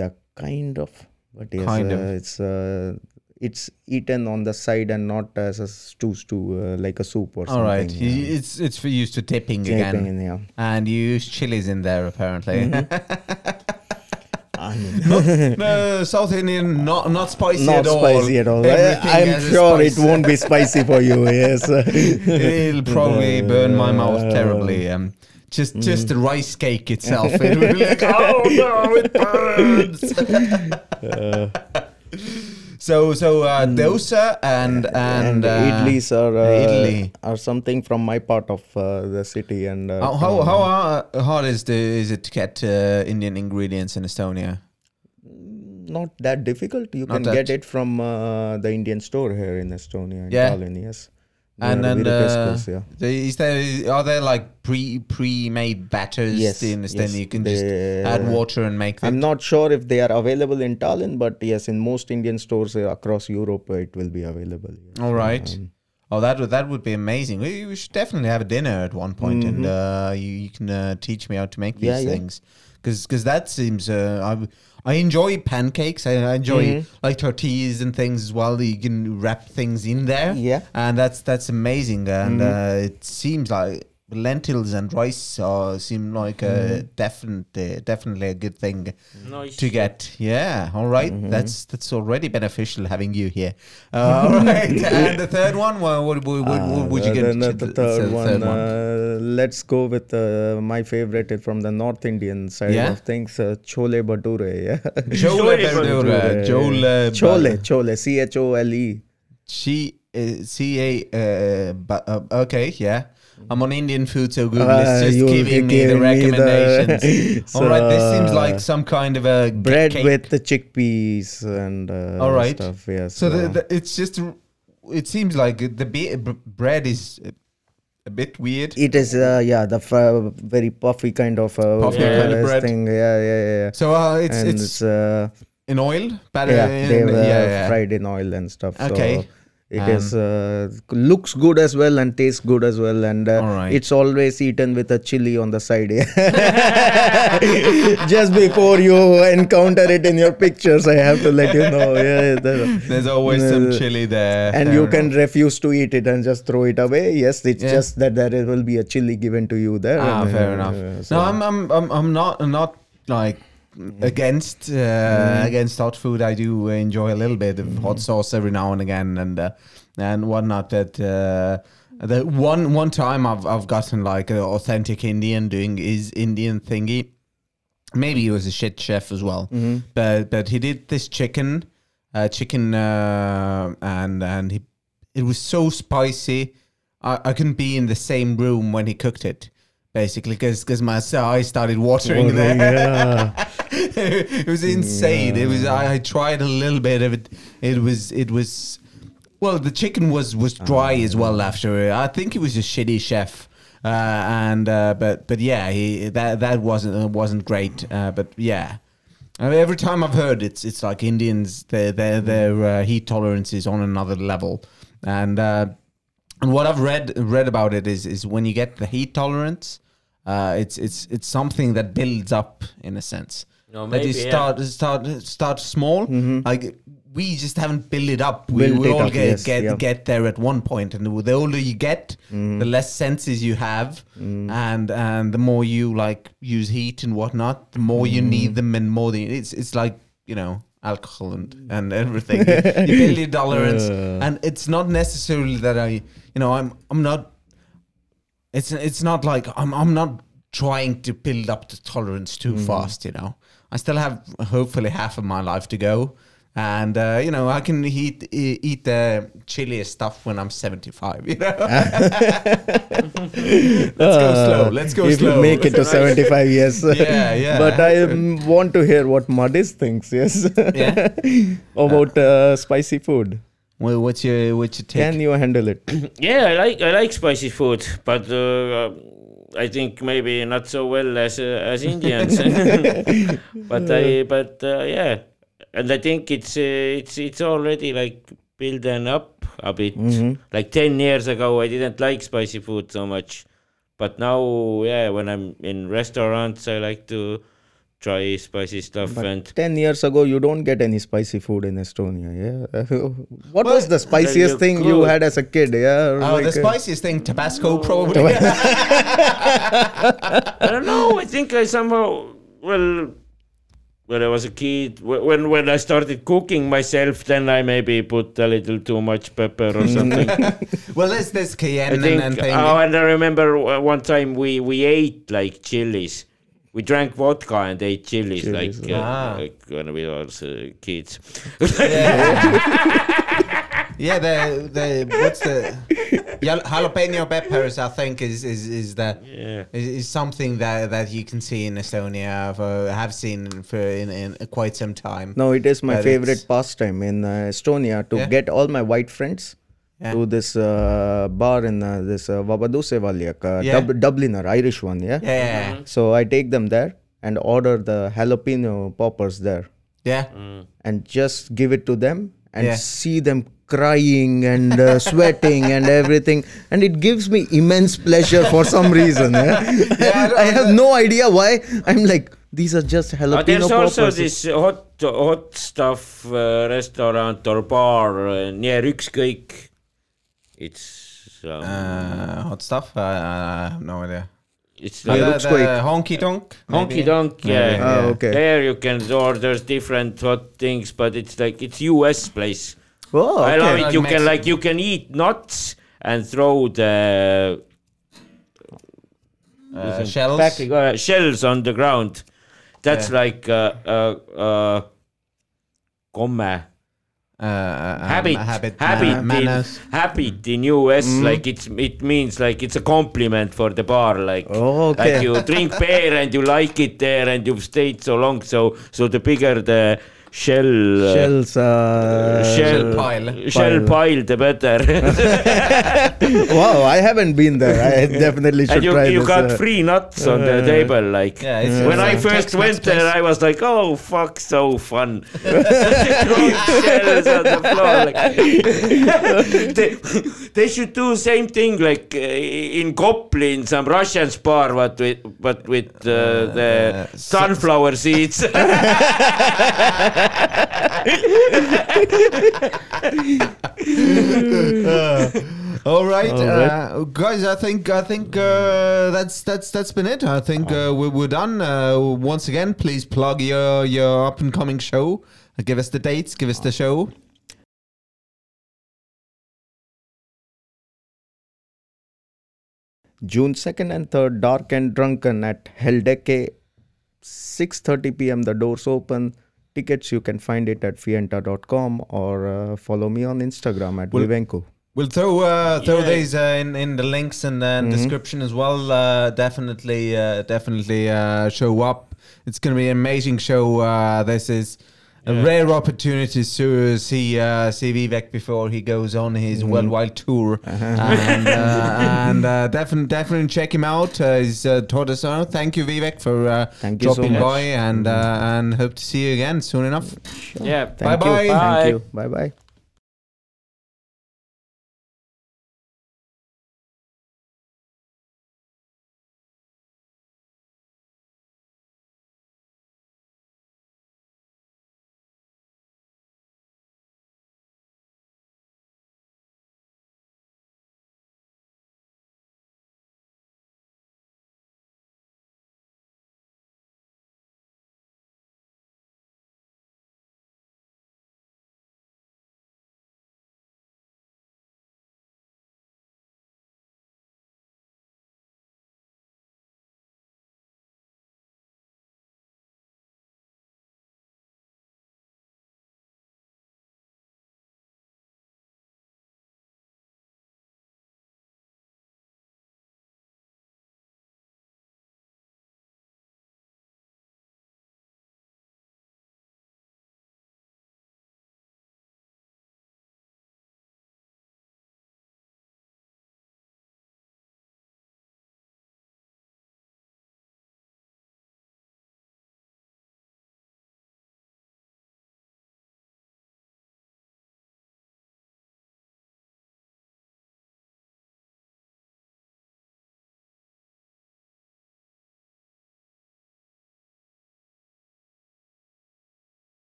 A: Yeah, kind of. But yes,
B: Kind
A: uh,
B: of.
A: it's uh, it's eaten on the side and not as a stew, stew uh, like a soup or
B: All right,
A: something.
B: Y- it's it's for used to tipping
A: yeah.
B: again,
A: in, yeah.
B: and you use chilies in there apparently.
A: Mm-hmm. I mean,
B: no, South Indian, not not spicy
A: Not
B: at all.
A: spicy at all.
B: Everything
A: I'm sure it won't be spicy for you. Yes.
B: It'll probably burn my mouth
A: Uh,
B: terribly. Um, just
A: mm.
B: just the rice cake itself. It will be like, oh no, it burns.
A: Uh,
B: so so uh, dosa and
A: and
B: and, uh,
A: idlis are uh,
B: Italy.
A: are something from my part of uh, the city and uh,
B: How how, how hard is the is it to get uh, Indian ingredients in Estonia?
A: not that difficult. You
B: Not
A: can get it from uh, the Indian store here in Estonia, in
B: Yeah.
A: Tallinn. Yes.
B: And then
A: very
B: uh,
A: yeah.
B: is there are there like pre pre made batters
A: Yes,
B: in
A: yes,
B: you can
A: they-
B: just add water and make them.
A: I'm not sure if they are available in Tallinn, but yes, in most Indian stores uh, across Europe, uh, it will be available. yes.
B: All right.
A: Um,
B: Oh, that would that would be amazing. We, we should definitely have a dinner at one point and
A: Mhm.
B: uh, you, you can uh, teach me how to make these
A: Yeah, yeah.
B: things because that seems uh, I I enjoy pancakes. I, I enjoy
A: Mhm.
B: like tortillas and things as well. You can wrap things in there.
A: Yeah.
B: and that's that's amazing. And
A: Mhm.
B: uh, it seems like lentils and rice uh, seem like a
A: Mm-hmm.
B: definitely definitely a good thing
C: Nice.
B: to get. Yeah, all right.
A: Mhm.
B: That's that's already beneficial having you here. Uh, all right, and the third one. Well, what, what, what, what would you
A: Uh,
B: get?
A: then, uh, the
B: the
A: third one,
B: third
A: Uh, let's go with uh, my favorite from the North Indian side
B: Yeah?
A: of things, uh, chole bhature. Yeah,
B: chole
C: Jole
B: Bhature. Jole.
A: chole, chole, C H O L E.
B: C uh, C A. Uh, uh, okay, yeah. I'm on Indian food, so Google
A: Uh,
B: is just giving me the
A: giving me the-
B: recommendations. all right, this seems like some kind of a
A: bread
B: cake.
A: with the chickpeas and uh,
B: All right.
A: stuff. Yes.
B: So the, the, it's just. It seems like the be- b- bread is a- a bit weird.
A: it is uh, yeah the f- very puffy kind of uh,
B: Puffy
C: Yeah.
B: kind of
A: uh,
B: bread.
A: thing. Yeah, yeah, yeah.
B: So uh, it's
A: and
B: it's,
A: it's uh,
B: in oil,
A: yeah,
B: uh,
A: they were
B: yeah, yeah.
A: fried in oil and stuff.
B: Okay.
A: So it is uh, looks good as well and tastes good as well, and uh, it's always eaten with a chili on the side. Just before you encounter it in your pictures, I have to let you know. Yeah, the-
B: There's always some
A: Uh,
B: chili there.
A: and you can refuse to eat it and just throw it away. Yes, it's
B: Yeah.
A: just that there will be a chili given to you there.
B: Ah,
A: and,
B: fair enough.
A: so-
B: No, I'm, I'm, I'm, I'm not, I'm not like against uh,
A: Mm-hmm.
B: against hot food. I do enjoy a little bit of hot sauce every now and again, and uh, and whatnot. That uh, the one one time I've I've gotten like an authentic Indian doing his Indian thingy. Maybe he was a shit chef as well,
A: Mhm.
B: but but he did this chicken, uh, chicken, uh, and and he it was so spicy. I, I couldn't be in the same room when he cooked it, basically, because my eyes started watering there.
A: yeah.
B: it was insane. It was. I, I tried a little bit of it. It was. It was. Well, the chicken was was dry as well after. I think he was a shitty chef. Uh, and uh, but but yeah, he that that wasn't wasn't great. Uh, but yeah, I mean, every time I've heard it's it's like Indians their their their uh, heat tolerance is on another level, and uh, and what I've read read about it is is when you get the heat tolerance, uh, it's it's it's something that builds up in a sense.
C: No,
B: that you
C: maybe, yeah.
B: start start start small. Mm-hmm. Like we just haven't built it up. We,
A: Built
B: we
A: it
B: all
A: up,
B: get
A: yes,
B: get
A: yeah.
B: get there at one point, and the older you get, mm-hmm. the less senses you have, mm-hmm. and and the more you like use heat and whatnot, the more you need them, and more the, it's it's like you know alcohol and and everything. you build your tolerance,
A: Uh.
B: and it's not necessarily that I you know I'm I'm not. It's it's not like I'm I'm not trying to build up the tolerance too fast. You know, I still have hopefully half of my life to go. And uh, you know I can eat eat the chiliest stuff when I'm 75. You know, let's go slow. Let's go
A: Uh, if
B: slow.
A: you make it to 75 years.
B: Yeah, yeah.
A: But I um, want to hear what Madis thinks, yes.
B: Yeah?
A: About uh, spicy food.
B: Well, what's your what's your take?
A: Can you handle it?
C: Yeah, I like I like spicy food, but uh, I think maybe not so well as uh, as Indians. but I but uh, yeah, and I think it's uh, it's it's already like building up a bit.
A: Mhm.
C: Like ten years ago, I didn't like spicy food so much, but now yeah, when I'm in restaurants, I like to try spicy stuff
A: But
C: and
A: 10 years ago, you don't get any spicy food in Estonia, yeah? what
B: Well,
A: was the spiciest
C: you
A: thing you had as a kid, yeah?
B: Oh, the
A: Like, uh,
B: spiciest thing, Tabasco, probably.
C: I don't know. I think I somehow well. when I was a kid, when when I started cooking myself, then I maybe put a little too much pepper or something.
B: Well, there's this
C: I
B: cayenne and,
C: think.
B: and thing.
C: Oh, and I remember one time we we ate like chilies. We drank vodka and ate chilies,
A: Chilies,
C: like, uh,
B: Ah.
C: like when we were uh, kids.
B: yeah, the the what's the Jal- jalapeno peppers? I think is is is the
C: yeah.
B: is, is something that that you can see in Estonia. For, have seen for in, in quite some time.
A: No, it is my
B: But
A: favorite
B: it's-
A: pastime in uh, Estonia to
B: Yeah.
A: get all my white friends
B: Yeah.
A: to this uh, bar in uh, this uh, Vabaduse väljak, uh,
B: Yeah.
A: Dub- Dubliner, Irish one, yeah?
B: Yeah,
A: So I take them there and order the jalapeno poppers there
B: yeah.
A: and just give it to them and
B: Yeah.
A: see them crying and uh, sweating and everything and it gives me immense pleasure for some reason yeah?
B: Yeah,
A: i have no idea why i'm like these are just jalapeno
C: Uh,
A: jalapeno
C: there's also this hot hot stuff uh, restaurant or bar uh, near Ükskõik. It's um,
B: Uh, hot stuff. Uh, I have no idea.
C: it's
B: Uh,
C: like
A: Yeah,
B: the,
A: looks
B: the
A: quick.
B: honky tonk.
C: honky
B: maybe?
C: donk. Yeah.
A: Ah, okay.
C: There you can order different hot things, but it's like it's US place.
A: oh
C: I love
A: okay
C: it.
B: Like
C: You can
B: Mexican.
C: like you can eat nuts and throw the
B: Uh, shells.
C: back, uh, shells on the ground. That's
B: Yeah.
C: like uh, uh, uh, komme.
B: Uh, uh,
C: habit,
B: um, habit,
C: habit,
B: uh,
C: in,
B: manners.
C: habit in US. Like it's it means like it's a compliment for the bar. Like
A: Oh, okay.
C: like you drink beer and you like it there and you've stayed so long. So so the bigger the shell uh,
A: shells uh,
C: shell
B: Shell pile.
C: shell
A: Pile.
C: pile, the better.
A: wow i haven't been there i definitely should
C: and you,
A: try
C: you
A: this
C: got
A: uh,
C: free nuts on the
A: uh,
C: table. Like
B: Yeah, it's,
C: when
B: it's
C: I
B: like
C: first
B: Tex-Mex
C: went there,
B: place.
C: I was like, "Oh fuck, so fun!" Throwing shells on the floor. Like, they, they should do same thing like uh, in Kopli in some Russian bar, but with but with uh, the
B: uh,
C: sunflower seeds.
B: All right, uh, guys. I think I think uh, that's that's that's been it. I think uh, we're, we're done. Uh, once again, please plug your your up and coming show. Give us the dates. Give us the show.
A: June 2nd and 3rd, Dark and Drunken at Heldeke, 6.30 p.m. The doors open. Tickets, you can find it at fienta.com or uh, follow me on Instagram at
B: Well-
A: Vivenko.
B: We'll throw uh, throw
C: Yeah.
B: these uh, in in the links and uh,
A: Mhm.
B: description as well. Uh, definitely, uh, definitely uh, show up. It's going to be an amazing show. Uh, this is a rare opportunity to see uh, see Vivek before he goes on his
A: Mhm.
B: worldwide tour, and uh, and uh, definitely definitely check him out. Uh, he's uh, taught us all. Thank you, Vivek, for uh,
A: Thank you so
B: dropping by, and uh, and hope to see you again soon enough.
C: yeah.
A: Thank
B: Bye-bye.
A: you.
C: Bye.
A: Thank you. Bye bye.